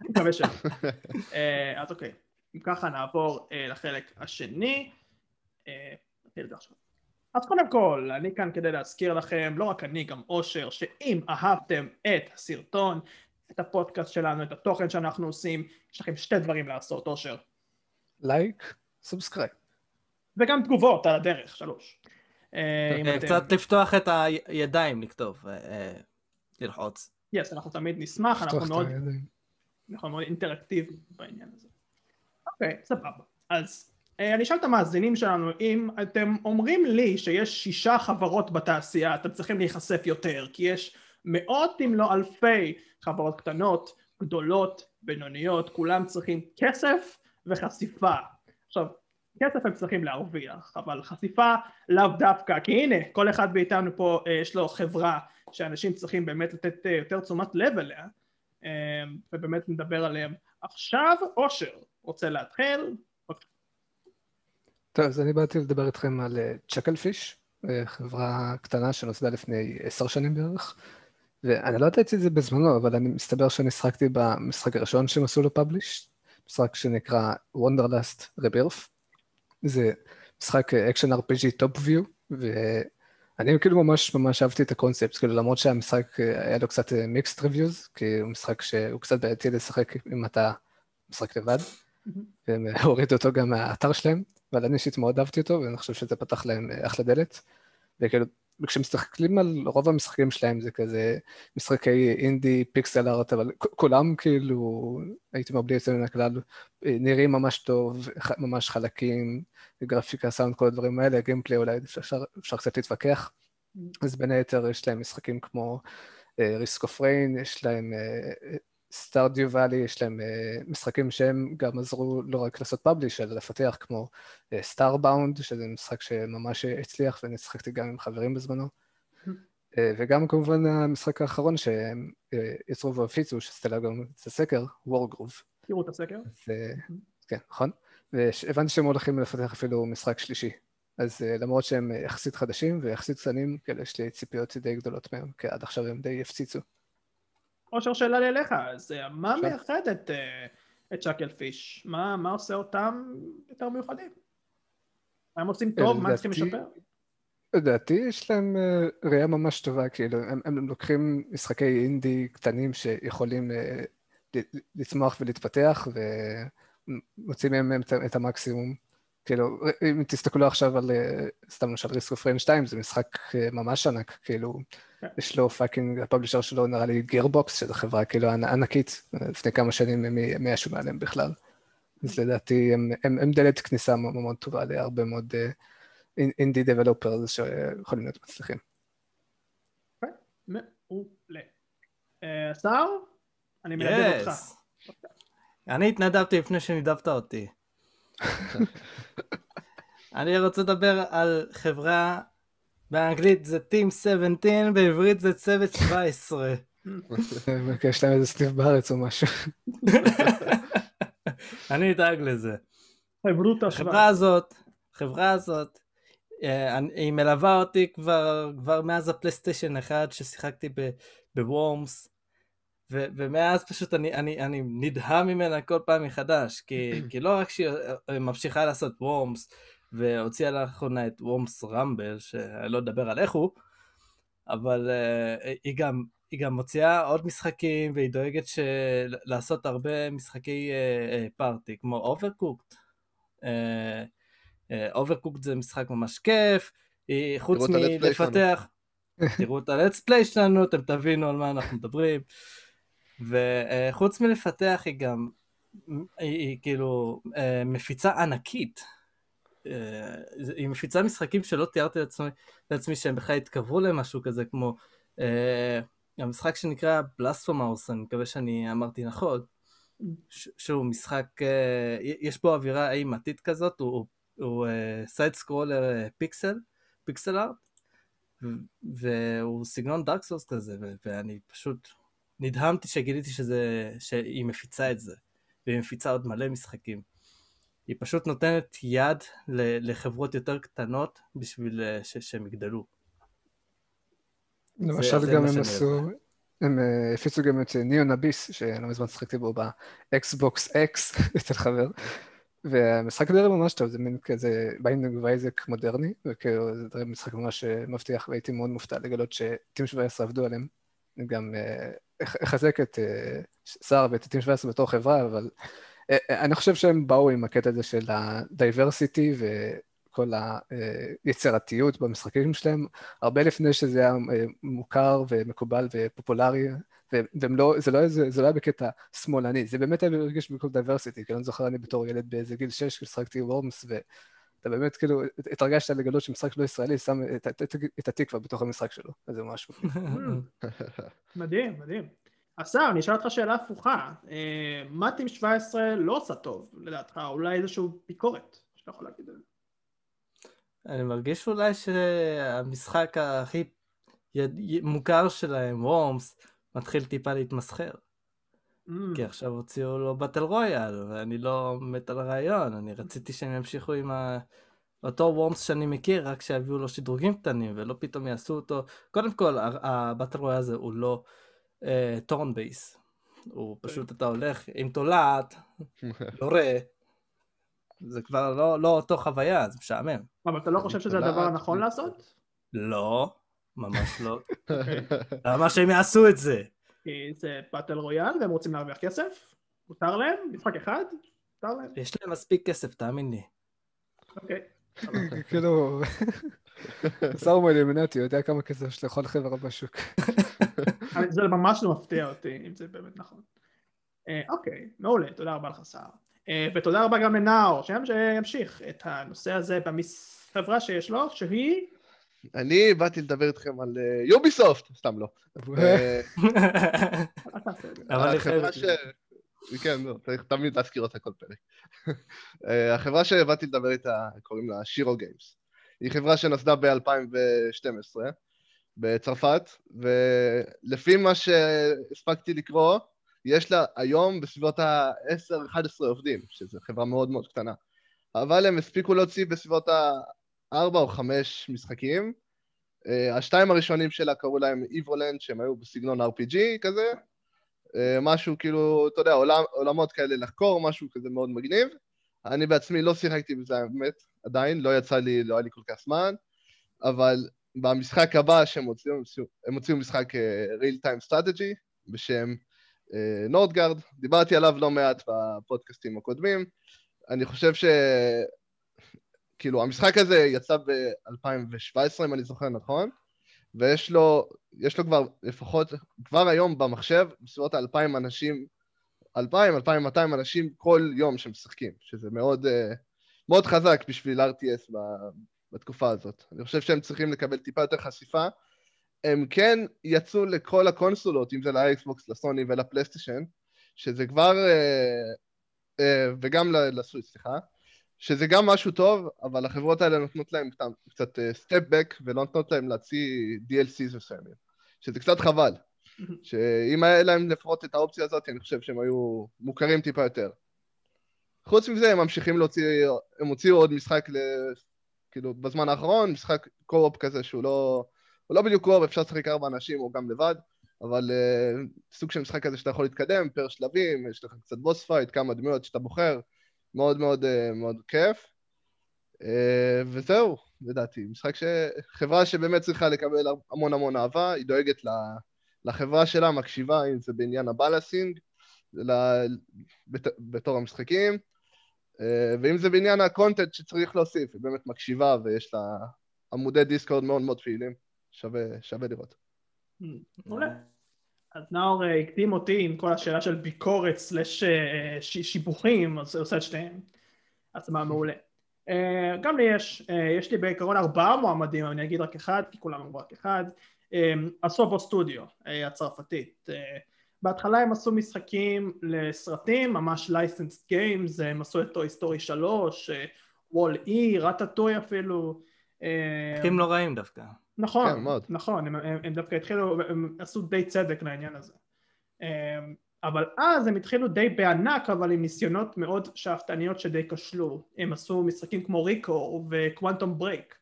מקווה שלא. אה, אז אוקיי, אם ככה נעבור אה, לחלק השני. אה, נתחיל את זה עכשיו. אז קודם כל, אני כאן כדי להזכיר לכם, לא רק אני, גם אושר, שאם אהבתם את הסרטון, את הפודקאסט שלנו, את התוכן שאנחנו עושים, יש לכם שתי דברים לעשות, אושר. לייק, subscribe. וגם תגובות על הדרך, שלוש. אה, אם אה, אתם- קצת לפתוח את הידיים לכתוב, אה, ללחוץ. יס, אנחנו תמיד נשמח, אנחנו מאוד. אנחנו מאוד אינטראקטיביים בעניין הזה. אוקיי, סבבה. אז אני אשאל את המאזינים שלנו, אם אתם אומרים לי שיש שישה חברות בתעשייה, אתם צריכים להיחשף יותר, כי יש מאות אם לא אלפי חברות קטנות, גדולות, בינוניות, כולם צריכים כסף וחשיפה. עכשיו, כסף הם צריכים להרוויח, אבל חשיפה לאו דווקא, כי הנה, כל אחד מאיתנו פה אה, יש לו חברה שאנשים צריכים באמת לתת אה, יותר תשומת לב אליה, אה, ובאמת נדבר עליהם עכשיו. אושר, רוצה להתחיל? טוב, אז אני באתי לדבר איתכם על צ'קלפיש, חברה קטנה שנוסדה לפני עשר שנים בערך, ואני לא ידעתי את זה בזמנו, אבל אני מסתבר שאני שחקתי במשחק הראשון שהם עשו לו פאבליש, משחק שנקרא Wonderlust Rebirth. זה משחק אקשן RPG top view, ואני כאילו ממש ממש אהבתי את הקונספט, כאילו למרות שהמשחק אה, היה לו קצת mixed reviews, כי הוא משחק שהוא קצת בעייתי לשחק אם אתה משחק לבד, והם אה, הורידו אותו גם מהאתר שלהם, אבל אני אישית מאוד אהבתי אותו, ואני חושב שזה פתח להם אה, אחלה דלת. וכאילו, וכשמסתכלים על רוב המשחקים שלהם זה כזה משחקי אינדי, pixel art, אבל כולם כאילו, הייתי אומר בלי יוצא מן הכלל, אה, נראים ממש טוב, ממש חלקים, גרפיקה, סאונד, כל הדברים האלה, gameplay אולי אפשר, אפשר קצת להתווכח. אז בין היתר יש להם משחקים כמו Risk of Rain, יש להם Stardew Valley, יש להם אה, משחקים שהם גם עזרו לא רק לעשות publish, אלא לפתח כמו Starbound, שזה משחק שממש הצליח ואני שחקתי גם עם חברים בזמנו. אה, וגם כמובן המשחק האחרון שהם אה, יצרו והפיצו, שסתלה גם את הסקר, Wargroove. תראו את הסקר. אז אה, כן, נכון? והבנתי שהם הולכים לפתח אפילו משחק שלישי. אז אה, למרות שהם אה, יחסית חדשים ויחסית קטנים, כאילו יש לי ציפיות די גדולות מהם, כי עד עכשיו הם די הפציצו. אושר שאלה לי אליך, אז אה, מה. מייחד את, אה, את שקל פיש? מה, מה עושה אותם יותר מיוחדים? מה הם עושים טוב? מה הם צריכים לשפר? לדעתי יש להם אה, ראייה ממש טובה, כאילו, הם, הם לוקחים משחקי אינדי קטנים שיכולים לצמוח ולהתפתח, ומוצאים מהם את המקסימום, כאילו, אם תסתכלו עכשיו על, אה, סתם למשל Risk of Rain 2, זה משחק אה, ממש ענק, כאילו, כן. יש לו fucking, ה publisher שלו נראה לי Gearbox, שזו חברה כאילו ענ- ענקית, לפני כמה שנים הם יישנו מעליהם בכלל. אז לדעתי הם, הם, הם דלת כניסה מאוד מאוד טובה להרבה מאוד אינדי uh, developers שיכולים להיות מצליחים. מעולה. אה, השר? אני מנדב אותך. אני התנדבתי לפני שנידבת אותי. אני רוצה לדבר על חברה, באנגלית זה Team 17, בעברית זה צוות 17. יש להם איזה סניף בארץ או משהו. אני אדאג לזה. החברה. הזאת, החברה הזאת, אה, היא מלווה אותי כבר, כבר מאז ה PlayStation 1 ששיחקתי ב- ב Worms, ו- ומאז פשוט אני, אני, אני נדהם ממנה כל פעם מחדש, כי, כי לא רק שהיא אה, ממשיכה לעשות Worms, והוציאה לאחרונה את Worms Rumble, שאני לא אדבר על איך הוא, אבל uh, היא גם היא גם מוציאה עוד משחקים והיא דואגת של... לעשות הרבה משחקי uh, uh, party כמו Overcooked. Overcooked זה משחק ממש כיף, היא, חוץ מלפתח, תראו את ה play שלנו, אתם תבינו על מה אנחנו מדברים. וחוץ מלפתח היא גם, היא, היא כאילו אה, מפיצה ענקית. אה, היא מפיצה משחקים שלא תיארתי לעצמי, לעצמי שהם בכלל יתקרבו למשהו כזה כמו אה, המשחק שנקרא Blasphemous, אני מקווה שאני אמרתי נכון, שהוא משחק, יש בו אווירה אימתית כזאת, הוא, הוא side scroller pixel, pixel art, והוא סגנון Dark Souls כזה, ואני פשוט נדהמתי שגיליתי שזה, שהיא מפיצה את זה, והיא מפיצה עוד מלא משחקים. היא פשוט נותנת יד לחברות יותר קטנות בשביל אה, ש- שהם יגדלו. למשל זה גם הם עשו. הם אה, הפיצו גם את Neon Abyss, שלא מזמן שיחקתי בו ב Xbox X אצל חבר, והמשחק נראה ממש טוב, זה מין כזה Binding of Isaac מודרני, וכאילו זה משחק ממש אה, מבטיח, והייתי מאוד מופתע לגלות ש Team 17 עבדו עליהם. גם אה, אח- אחזק את אה, סער ואת Team 17 בתור חברה, אבל אה, אה, אני חושב שהם באו עם הקטע הזה של ה diversity וכל היצירתיות במשחקים שלהם, הרבה לפני שזה היה אה, מוכר ומקובל ופופולרי, והם לא, זה לא, איזה- זה לא היה בקטע שמאלני, זה באמת היה מרגיש בכל diversity, כי אני זוכר אני בתור ילד באיזה גיל 6 כששחקתי Worms, ואתה באמת כאילו התרגשת לגלות שמשחק לא ישראלי שם את, את, את, את התקווה בתוך המשחק שלו, אז זה ממש. מדהים, מדהים. אושר, אני אשאל אותך שאלה הפוכה. מה Team 17 לא עושה טוב, לדעתך? אולי איזושהי ביקורת שאתה יכול להגיד על זה. אני מרגיש אולי שהמשחק הכי מוכר שלהם, Worms, מתחיל טיפה להתמסחר. Mm, כי עכשיו הוציאו לו battle royale, ואני לא מת על הרעיון, אני רציתי שהם ימשיכו עם ה... אותו Worms שאני מכיר, רק שיביאו לו שדרוגים קטנים, ולא פתאום יעשו אותו... קודם כל, ה battle royale הזה הוא לא turn based. הוא פשוט, אתה הולך עם תולעת, יורה, זה כבר לא, לא אותו חוויה, זה משעמם. אבל אתה לא חושב שזה הדבר הנכון לעשות? לא, ממש לא. אוקיי. למה שהם יעשו את זה? כי זה באטל רויאל והם רוצים להרוויח כסף? מותר להם? משחק אחד? מותר להם? יש להם מספיק כסף, תאמין לי. אוקיי. כאילו, שר מאלימינטי, יודע כמה כסף יש לכל חברה בשוק. זה ממש לא מפתיע אותי, אם זה באמת נכון. אה, אוקיי, מעולה, תודה רבה לך שר. אה, ותודה רבה גם לנאור, שימשיך את הנושא הזה בחברה שיש לו, שהיא... אני באתי לדבר איתכם על יוביסופט, סתם לא. אה. אבל החברה. ש... כן, לא, צריך תמיד להזכיר אותה כל פרק. אה, החברה שבאתי לדבר איתה, קוראים לה שירו גיימס. היא חברה שנוסדה ב-2012 בצרפת, ולפי מה שהספקתי לקרוא, יש לה היום בסביבות ה-10-11 עובדים, שזו חברה מאוד מאוד קטנה. אבל הם הספיקו להוציא בסביבות ה-4 או 5 משחקים. אה, השתיים הראשונים שלה קראו להם איבולנד, שהם היו בסגנון RPG כזה, אה, משהו כאילו, אתה יודע, עולם, עולמות כאלה לחקור, משהו כזה מאוד מגניב. אני בעצמי לא שיחקתי בזה, האמת, עדיין, לא יצא לי, לא היה לי כל כך זמן, אבל במשחק הבא שהם הוציאו, הם הוציאו משחק אה, real time strategy בשם נורדגרד, דיברתי עליו לא מעט בפודקאסטים הקודמים. אני חושב כאילו, המשחק הזה יצא ב-2017, אם אני זוכר נכון, ויש לו, יש לו כבר לפחות, כבר היום במחשב, בסביבות 2,000 אנשים, 2,000, 2,200 אנשים כל יום שמשחקים, שזה מאוד, אה, מאוד חזק בשביל RTS בתקופה הזאת. אני חושב שהם צריכים לקבל טיפה יותר חשיפה. הם כן יצאו לכל הקונסולות, אם זה לאקסבוקס, לסוני ולפלייסטיישן, שזה כבר, אה, אה, וגם לסוויץ, סליחה, שזה גם משהו טוב, אבל החברות האלה נותנות להם קצת סטפ בק ולא נותנות להם להוציא DLCs מסוימים, שזה קצת חבל. שאם היה להם לפחות את האופציה הזאת, אני חושב שהם היו מוכרים טיפה יותר. חוץ מזה, הם ממשיכים להוציא, הם הוציאו עוד משחק, ל... כאילו, בזמן האחרון, משחק co-op כזה שהוא לא, הוא לא בדיוק co-op, אפשר לשחק ארבע אנשים או גם לבד, אבל אה, סוג של משחק כזה שאתה יכול להתקדם, פר שלבים, יש לך קצת boss fight, כמה דמויות שאתה בוחר, מאוד מאוד אה, מאוד כיף. אה, וזהו, לדעתי, משחק שחברה שבאמת צריכה לקבל המון המון אהבה, היא דואגת לחברה שלה, מקשיבה, אם זה בעניין ה balancing, בתור המשחקים, אה, ואם זה בעניין הקונטנט שצריך להוסיף, היא באמת מקשיבה ויש לה עמודי דיסקורד מאוד מאוד פעילים, שווה, שווה לראות. מעולה. אז נאור אה, הקדים אותי עם כל השאלה של ביקורת סלש אה, שיבוכים, אז עושה את שתיהם. אז מה מעולה. גם לי יש, יש לי בעיקרון ארבעה מועמדים, אני אגיד רק אחד, כי כולם אמרו רק אחד. הסובו סטודיו הצרפתית. בהתחלה הם עשו משחקים לסרטים, ממש license games, הם עשו את Toy Story 3, WALL-E, Ratatouille אפילו. משחקים לא רעים דווקא. נכון, כן, נכון, הם, הם, הם דווקא התחילו, הם עשו די צדק לעניין הזה. אבל אז הם התחילו די בענק, אבל עם ניסיונות מאוד שאפתניות שדי כשלו. הם עשו משחקים כמו ReCore ו Quantum Break,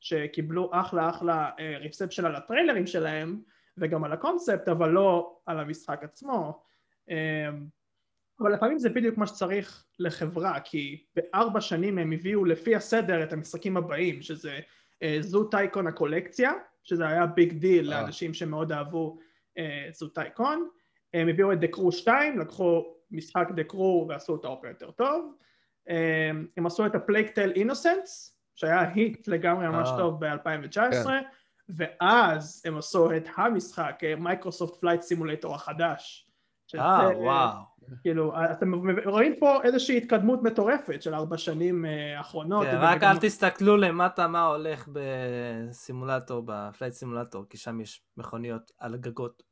שקיבלו אחלה אחלה reception על הטריילרים שלהם, וגם על הקונספט, אבל לא על המשחק עצמו. אמ, אבל לפעמים זה בדיוק מה שצריך לחברה, כי בארבע שנים הם הביאו לפי הסדר את המשחקים הבאים, שזה אה, Zoo Tycoon הקולקציה, שזה היה big deal אה. לאנשים שמאוד אהבו אה, Zoo Tycoon. הם הביאו את The Crew 2, לקחו משחק The Crew ועשו אותו הרבה יותר טוב. אמ, הם עשו את ה Plague Tale Innocence, שהיה hit לגמרי ממש טוב ב-2019. כן. ואז הם עשו את המשחק, Microsoft Flight Simulator החדש. אה, וואו. כאילו, אתם רואים פה איזושהי התקדמות מטורפת של ארבע שנים אה, האחרונות. כן, רק אל תסתכלו למטה מה הולך בסימולטור, ב Flight Simulator, כי שם יש מכוניות על הגגות.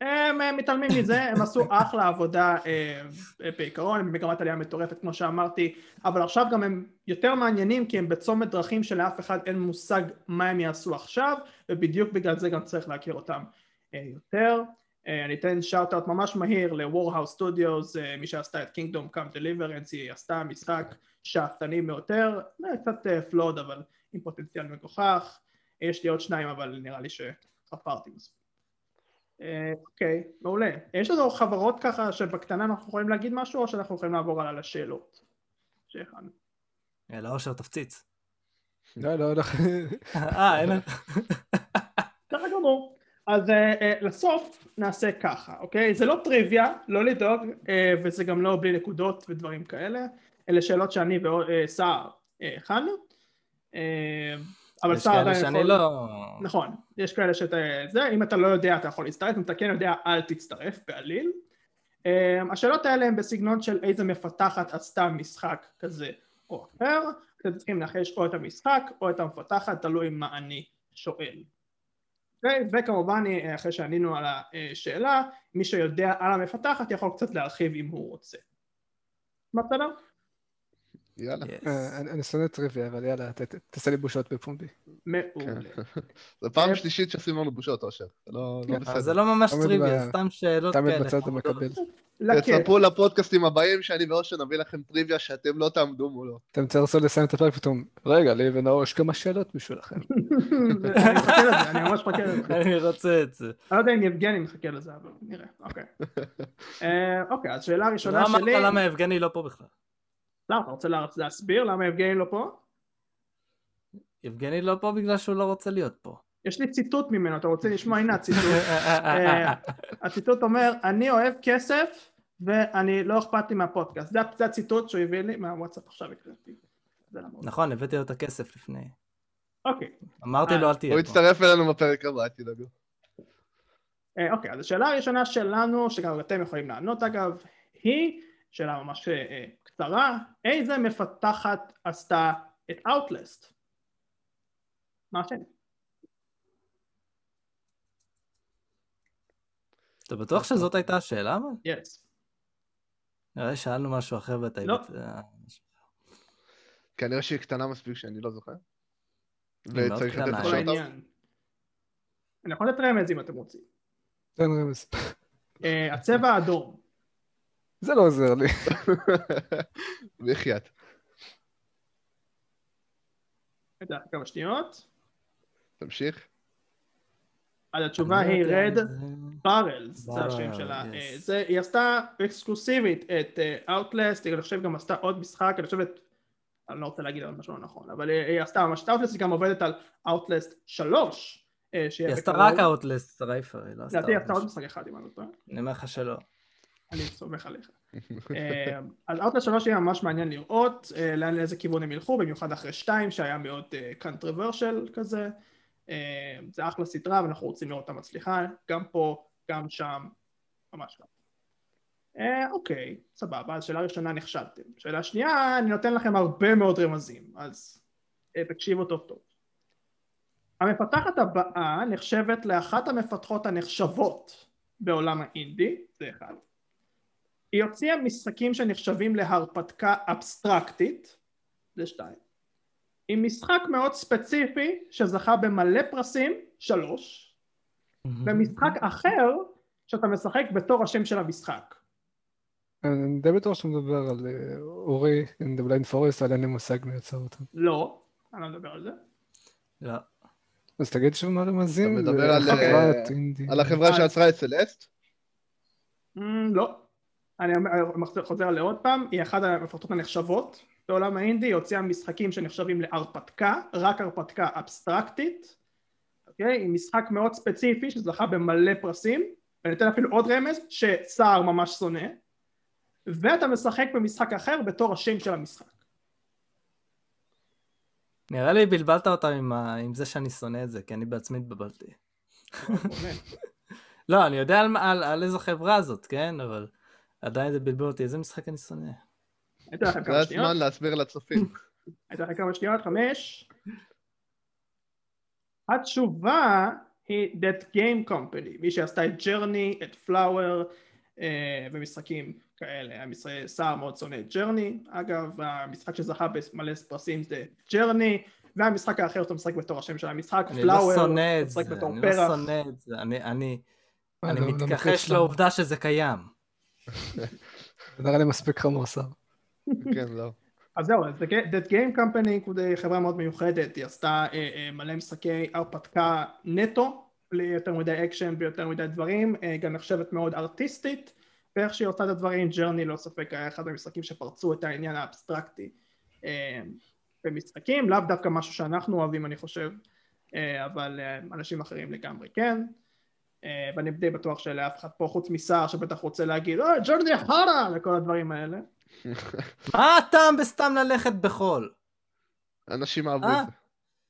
הם מתעלמים מזה, הם עשו אחלה עבודה אה, בעיקרון, הם במגמת עלייה מטורפת כמו שאמרתי, אבל עכשיו גם הם יותר מעניינים כי הם בצומת דרכים שלאף אחד אין מושג מה הם יעשו עכשיו, ובדיוק בגלל זה גם צריך להכיר אותם אה, יותר. אה, אני אתן שאוט אאוט ממש מהיר ל-Warhouse Studios, מי שעשתה את Kingdom Come Deliverance, היא עשתה משחק שאפתני ביותר, קצת פלוד אבל עם פוטנציאל מגוחך, יש לי עוד שניים אבל נראה לי שחפרתי מספיק. אה, אוקיי, מעולה. יש לנו חברות ככה שבקטנה אנחנו יכולים להגיד משהו או שאנחנו יכולים לעבור הלאה לשאלות? שהכנו. יאללה, אושר תפציץ. לא, לא, לא. אה, אין... ככה גמור. אז אה, אה, לסוף נעשה ככה, אוקיי? זה לא טריוויה, לא לדאוג, וזה גם לא בלי נקודות ודברים כאלה. אלה שאלות שאני וסער הכנו. אבל יש כאלה שאני יכול... לא... נכון, יש כאלה שאתה... זה, אם אתה לא יודע אתה יכול להצטרף, אם אתה כן יודע אל תצטרף בעליל. אמ, השאלות האלה הן בסגנון של איזה מפתחת עשתה משחק כזה או אחר, אתם צריכים לנחש או את המשחק או את המפתחת, תלוי מה אני שואל. Okay? וכמובן אחרי שענינו על השאלה, מי שיודע על המפתחת יכול קצת להרחיב אם הוא רוצה. מה בסדר? יאללה. אה, אני שונא טריוויה, אבל יאללה, תעשה לי בושות בפומבי. מעולה. זו פעם שלישית שעושים לנו בושות, אושר. זה לא, לא כן. לא ממש טריוויה, סתם שאלות כאלה. תמיד בצד המקבל. תספרו לפודקאסטים הבאים שאני ואושר נביא לכם טריוויה שאתם לא תעמדו מולו. אתם תרצו לסיים את הפרק פתאום, רגע, לי ונאור יש כמה שאלות בשבילכם. אני מחכה לזה, אני ממש מחכה לזה. אני רוצה את זה. אני לא יודע אם יבגני מחכה לזה, אבל נראה, אוקיי. אה, אוקיי, אז שאלה ראשונה שלי... לא אמרת למה יבגני לא פה בכלל. למה, אתה רוצה להסביר למה יבגני לא פה? יבגני לא פה בגלל שהוא לא רוצה להיות פה. יש לי ציטוט ממנו, אתה רוצה לשמוע? הנה הציטוט. אה, הציטוט אומר, אני אוהב כסף ואני לא אכפת לי מהפודקאסט. זה הציטוט שהוא הביא לי מהוואטסאפ עכשיו הקראתי. זה. נכון, הבאתי לו את הכסף לפני. אוקיי, אמרתי אה, לו, אל תהיה הוא פה. יצטרף אלינו בפרק הבא, אל תדאגו. אה, אוקיי, אז השאלה הראשונה שלנו, שגם אתם יכולים לענות אגב, היא שאלה ממש אה, קצרה, איזה מפתחת עשתה את Outlast? מה השם? אתה בטוח שזאת הייתה השאלה? אבל? יס. נראה שאלנו משהו אחר ואתה... לא. אה, כנראה שהיא קטנה מספיק שאני לא זוכר. וצריך לתת לך העניין. אני יכול לתת רמז אם אתם רוצים. תן רמז. אה, הצבע האדום. זה לא עוזר לי. בחייאת. רגע, כמה שניות. תמשיך. אז התשובה היא לא יודע רד ברלס, זה השם שלה. אה, זה, היא עשתה אקסקלוסיבית את Outlast, היא אני חושב גם עשתה עוד משחק, אני חושבת, אני לא רוצה להגיד על משהו לא נכון, אבל היא, היא עשתה ממש את Outlast, היא גם עובדת על Outlast 3, אה, שיהיה היא עשתה. רק אאוטלסט רייפר, היא לא עשתה לדעתי היא עוד עשתה עוד. משחק אחד אם אני לא טועה, אני אומר לך שלא. אני סומך עליך. אה, אז Outlast 3 יהיה ממש מעניין לראות אה, לאן לאיזה כיוון הם ילכו, במיוחד אחרי 2 שהיה מאוד controversial כזה. אה, זה אחלה סדרה ואנחנו רוצים לראות אותה מצליחה, גם פה, גם שם, ממש ככה. אה, אוקיי, סבבה, אז שאלה ראשונה נכשלתם. שאלה שנייה, אני נותן לכם הרבה מאוד רמזים, אז אה, תקשיבו טוב טוב. המפתחת הבאה נחשבת לאחת המפתחות הנחשבות בעולם האינדי, זה אחד. היא הוציאה משחקים שנחשבים להרפתקה אבסטרקטית, זה שתיים. עם משחק מאוד ספציפי שזכה במלא פרסים, שלוש. ומשחק אחר שאתה משחק בתור השם של המשחק. אני די בטוח שאתה מדבר על אה, אורי in the blind forest, אבל אין לי מושג מי יצר אותם. לא, אני לא מדבר על זה. לא. אז תגיד שוב מה רמזים. אתה מדבר זה על, חברת אה, אינדי. על החברה שעצרה את סלסט? לא. אני חוזר לעוד פעם, היא אחת המפתחות הנחשבות בעולם האינדי, הוציאה משחקים שנחשבים להרפתקה, רק הרפתקה אבסטרקטית, אוקיי? עם משחק מאוד ספציפי שזכה במלא פרסים, ואני אתן אפילו עוד רמז, שסער ממש שונא, ואתה משחק במשחק אחר בתור השם של המשחק. נראה לי בלבלת אותם עם, ה... עם זה שאני שונא את זה, כי אני בעצמי התבלבלתי. לא, אני יודע על, על, על איזו חברה זאת, כן? אבל עדיין זה בלבל אותי, איזה משחק אני שונא. אתן לכם זה כמה שניות, הזמן להסביר לצופים. אתן לכם כמה שניות, חמש. התשובה היא That Game Company, מי שעשתה את Journey, את Flower ומשחקים כאלה. המשחק- סער מאוד שונא את Journey, אגב, המשחק שזכה במלא פרסים זה Journey, והמשחק האחר שאתה משחק בתור השם של המשחק, אני לא Flower, שונא את משחק זה, בתור אני פרח. לא שונא את זה, אני, אני, אה, אני לא- לא מתכחש לעובדה שזה קיים. זה נראה לי מספיק חמור סער. כן, לא. אז זהו, אז That Game Company היא חברה מאוד מיוחדת, היא עשתה אה, אה, מלא משחקי הרפתקה נטו, בלי יותר מדי אקשן, בלי יותר מדי דברים, אה, גם נחשבת מאוד ארטיסטית, ואיך שהיא עושה את הדברים, Journey לא ספק היה אחד המשחקים שפרצו את העניין האבסטרקטי אה, במשחקים, לאו דווקא משהו שאנחנו אוהבים אני חושב, אה, אבל אה, אנשים אחרים לגמרי כן. אה, ואני די בטוח שלאף אחד פה חוץ מסער שבטח רוצה להגיד ג'רני חרא וכל הדברים האלה מה הטעם בסתם ללכת בחול? אנשים אהבו אה? את זה.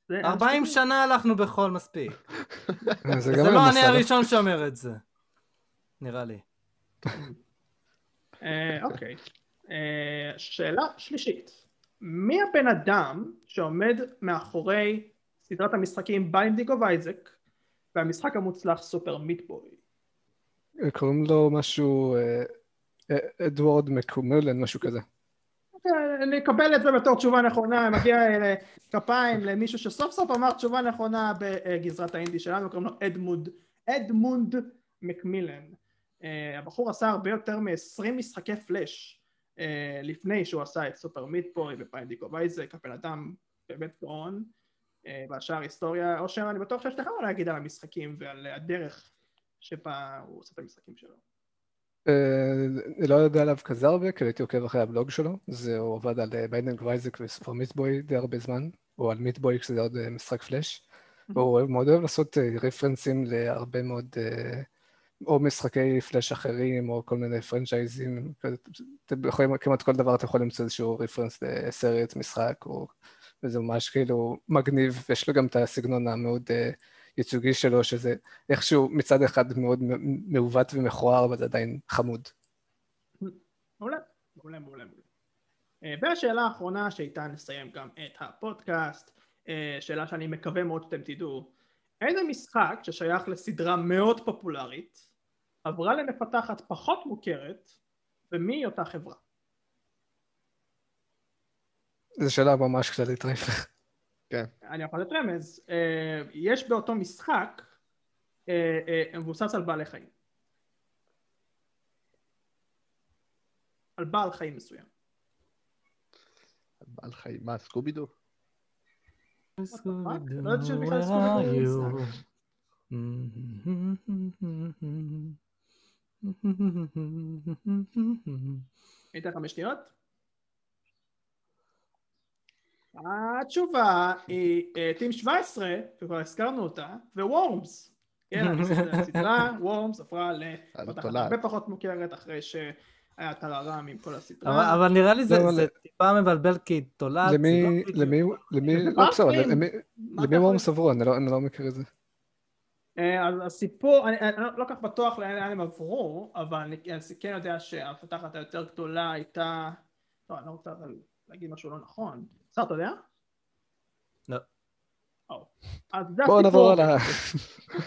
זה 40 אנשים- שנה הלכנו בחול מספיק. אה, זה גם לא אני מסע, הראשון שאומר את זה. נראה לי. אה, אוקיי. שאלה שלישית. מי הבן אדם שעומד מאחורי סדרת המשחקים Binding of Isaac והמשחק המוצלח Super Meat Boy? קוראים לו משהו, אדוארד מקומרלן, משהו כזה. אה, נקבל את זה בתור תשובה נכונה, מגיע אה, כפיים למישהו שסוף סוף אמר תשובה נכונה בגזרת האינדי שלנו, קוראים לו אדמונד, אדמונד מקמילן. אה, הבחור עשה הרבה יותר מ-20 משחקי פלאש לפני שהוא עשה את Super Meat Boy ו Binding of Isaac, הבן אדם באמת גאון, והשאר היסטוריה, אושר אני בטוח שיש לך מה להגיד על המשחקים ועל הדרך שבה הוא עושה את המשחקים שלו. אה, לא יודע עליו כזה הרבה, כי הייתי עוקב אחרי הבלוג שלו. זה, הוא עבד על Binding of Isaac ו Super Meat Boy די הרבה זמן, או על מיטבוי כשזה עוד אה, משחק פלאש. והוא אוהב- מאוד אוהב לעשות אה, רפרנסים להרבה מאוד אה, או משחקי פלאש אחרים, או כל מיני פרנצ'ייזים, אתם יכולים, כמעט כל דבר אתם יכולים למצוא איזשהו רפרנס לסרט, משחק, או... וזה ממש כאילו מגניב, ויש לו גם את הסגנון המאוד uh, ייצוגי שלו, שזה איכשהו מצד אחד מאוד מעוות ומכוער, אבל זה עדיין חמוד. מעולה, מעולה, מעולה. אה, והשאלה האחרונה שאיתה נסיים גם את הפודקאסט, אה, שאלה שאני מקווה מאוד שאתם תדעו, איזה משחק ששייך לסדרה מאוד פופולרית עברה למפתחת פחות מוכרת ומי אותה חברה? זו שאלה ממש כללית רייפר. כן. אני יכול לתת רמז, אה, יש באותו משחק מבוסס על בעלי חיים. על בעל חיים מסוים. בעל חיים, מה, סקובידו? לא ידעתי שזה בכלל סקובידו. ניתן חמש שניות. התשובה היא טים 17, וכבר הזכרנו אותה, ווורמס. כן, הסדרה, וורמס עברה לפתחת הרבה פחות מוכרת אחרי ש... היה טררם עם כל הסדרה. אבל, אבל נראה לי זה, לא, זה טיפה מבלבל כי תולעת. למי, לא למי, למי, למי, למי וורם סברו? אני לא, אני לא מכיר את זה. אה, אז הסיפור, אני, אני לא כל כך בטוח לאן הם עברו, אבל אני, אני כן יודע שהמפתחת היותר גדולה הייתה, לא, אני לא רוצה להגיד משהו לא נכון. שר, אתה יודע? לא. בואו נעבור על ה...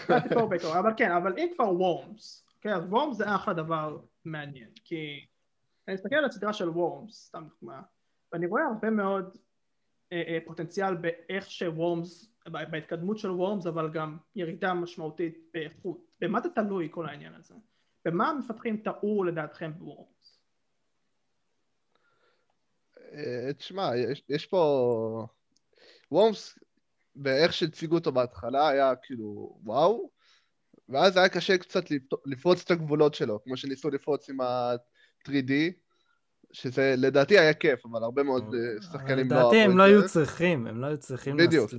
זה הסיפור בעיקר, אבל כן, אבל אם כבר וורמס, כן, אז וורמס זה אחלה דבר מעניין, כי אני מסתכל על הסדרה של וורמס, סתם דוגמה, ואני רואה הרבה מאוד אה, אה, פוטנציאל באיך שוורמס, בהתקדמות של וורמס, אבל גם ירידה משמעותית באיכות. במה זה תלוי כל העניין הזה? במה המפתחים טעו לדעתכם בוורמס? אה, תשמע, יש, יש פה... וורמס, באיך שהציגו אותו בהתחלה, היה כאילו וואו, ואז היה קשה קצת לפרוץ את הגבולות שלו, כמו שניסו לפרוץ עם ה-3D, שזה לדעתי היה כיף, אבל הרבה מאוד אה, שחקנים לא אהבו את זה. לדעתי הם לא היו צריכים, הם לא היו צריכים בדיוק.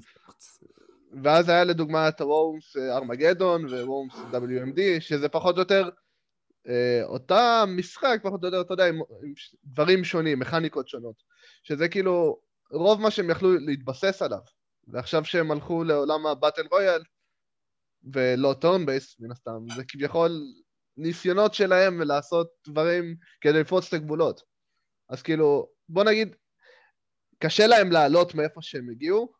ואז היה לדוגמה את הוורמס ארמגדון ווורמס WMD, שזה פחות או יותר אה, אותה משחק, פחות או יותר, אתה יודע, עם דברים שונים, מכניקות שונות. שזה כאילו רוב מה שהם יכלו להתבסס עליו. ועכשיו שהם הלכו לעולם ה battle royale, ולא turn base מן הסתם, זה כביכול ניסיונות שלהם לעשות דברים כדי לפרוץ את הגבולות. אז כאילו, בוא נגיד, קשה להם לעלות מאיפה שהם הגיעו,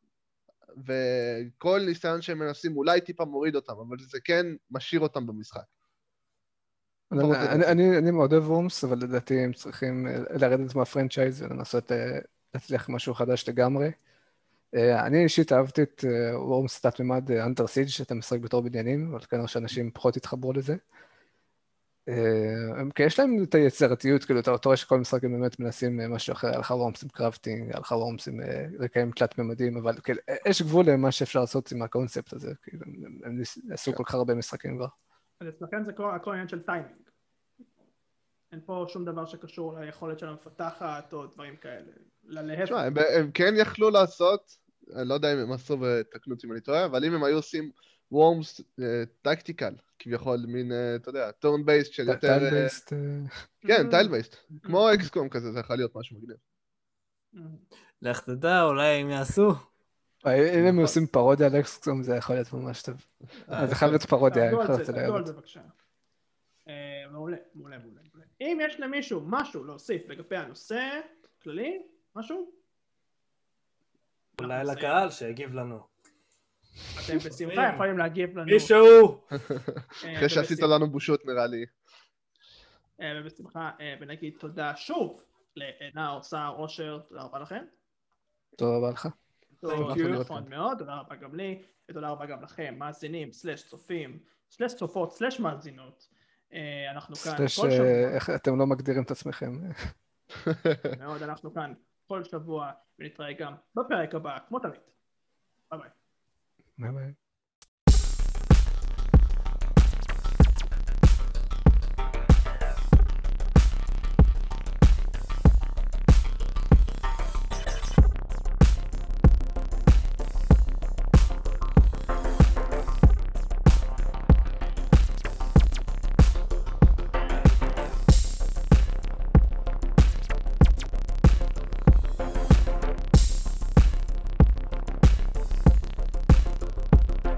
וכל ניסיון שהם מנסים אולי טיפה מוריד אותם, אבל זה כן משאיר אותם במשחק. אני, אני, אני מאוד אוהב Worms, אבל לדעתי הם צריכים לרדת מה franchise ולנסות אה, להצליח משהו חדש לגמרי. אה, אני אישית אהבתי את Worms תלת ממד Under Siege שאתה משחק בתור בניינים, אבל כנראה שאנשים פחות התחברו לזה. אה, כי יש להם את היצירתיות, כאילו, אתה רואה שכל משחק הם באמת מנסים אה, משהו אחר, היה לך Worms עם crafting, היה לך Worms עם רקעים תלת ממדים, אבל כאילו, יש גבול למה שאפשר לעשות עם הקונספט הזה, כאילו, הם עשו כן. כל כך הרבה משחקים כבר. אז אצלכם זה הכל עניין של טיימינג. אין פה שום דבר שקשור ליכולת של המפתחת או דברים כאלה. להפך. הם כן יכלו לעשות אני לא יודע אם הם עשו ותקנו אותי אם אני טועה, אבל אם הם היו עושים Worms tactical, כביכול, מין, אה, אתה יודע, turn based של יותר... tile based. אה, כן, tile based. כמו XCOM כזה, זה יכול להיות משהו מגניב. לך תדע, אולי הם יעשו. אה, אם הם עושים פרודיה על XCOM זה יכול להיות ממש טוב. זה חייב להיות פרודיה, אני יכול לראות. מעולה, מעולה, מעולה. אם יש למישהו משהו להוסיף לגבי הנושא כללי, משהו? אולי לקהל שיגיב לנו. אתם בשמחה יכולים להגיב לנו. מישהו! אחרי שעשית לנו בושות נראה לי. אה, ובשמחה, אה, ונגיד תודה שוב לנאור, סער, אושר, תודה רבה לכם. תודה רבה לך. נכון מאוד, תודה רבה גם לי, ותודה רבה גם לכם, מאזינים, slash צופים, slash צופות, slash מאזינות. אה, אנחנו כאן כל שבוע. איך אתם לא מגדירים את עצמכם. מאוד, אנחנו כאן כל שבוע, ונתראה גם בפרק הבא, כמו תמיד. ביי ביי. ביי ביי.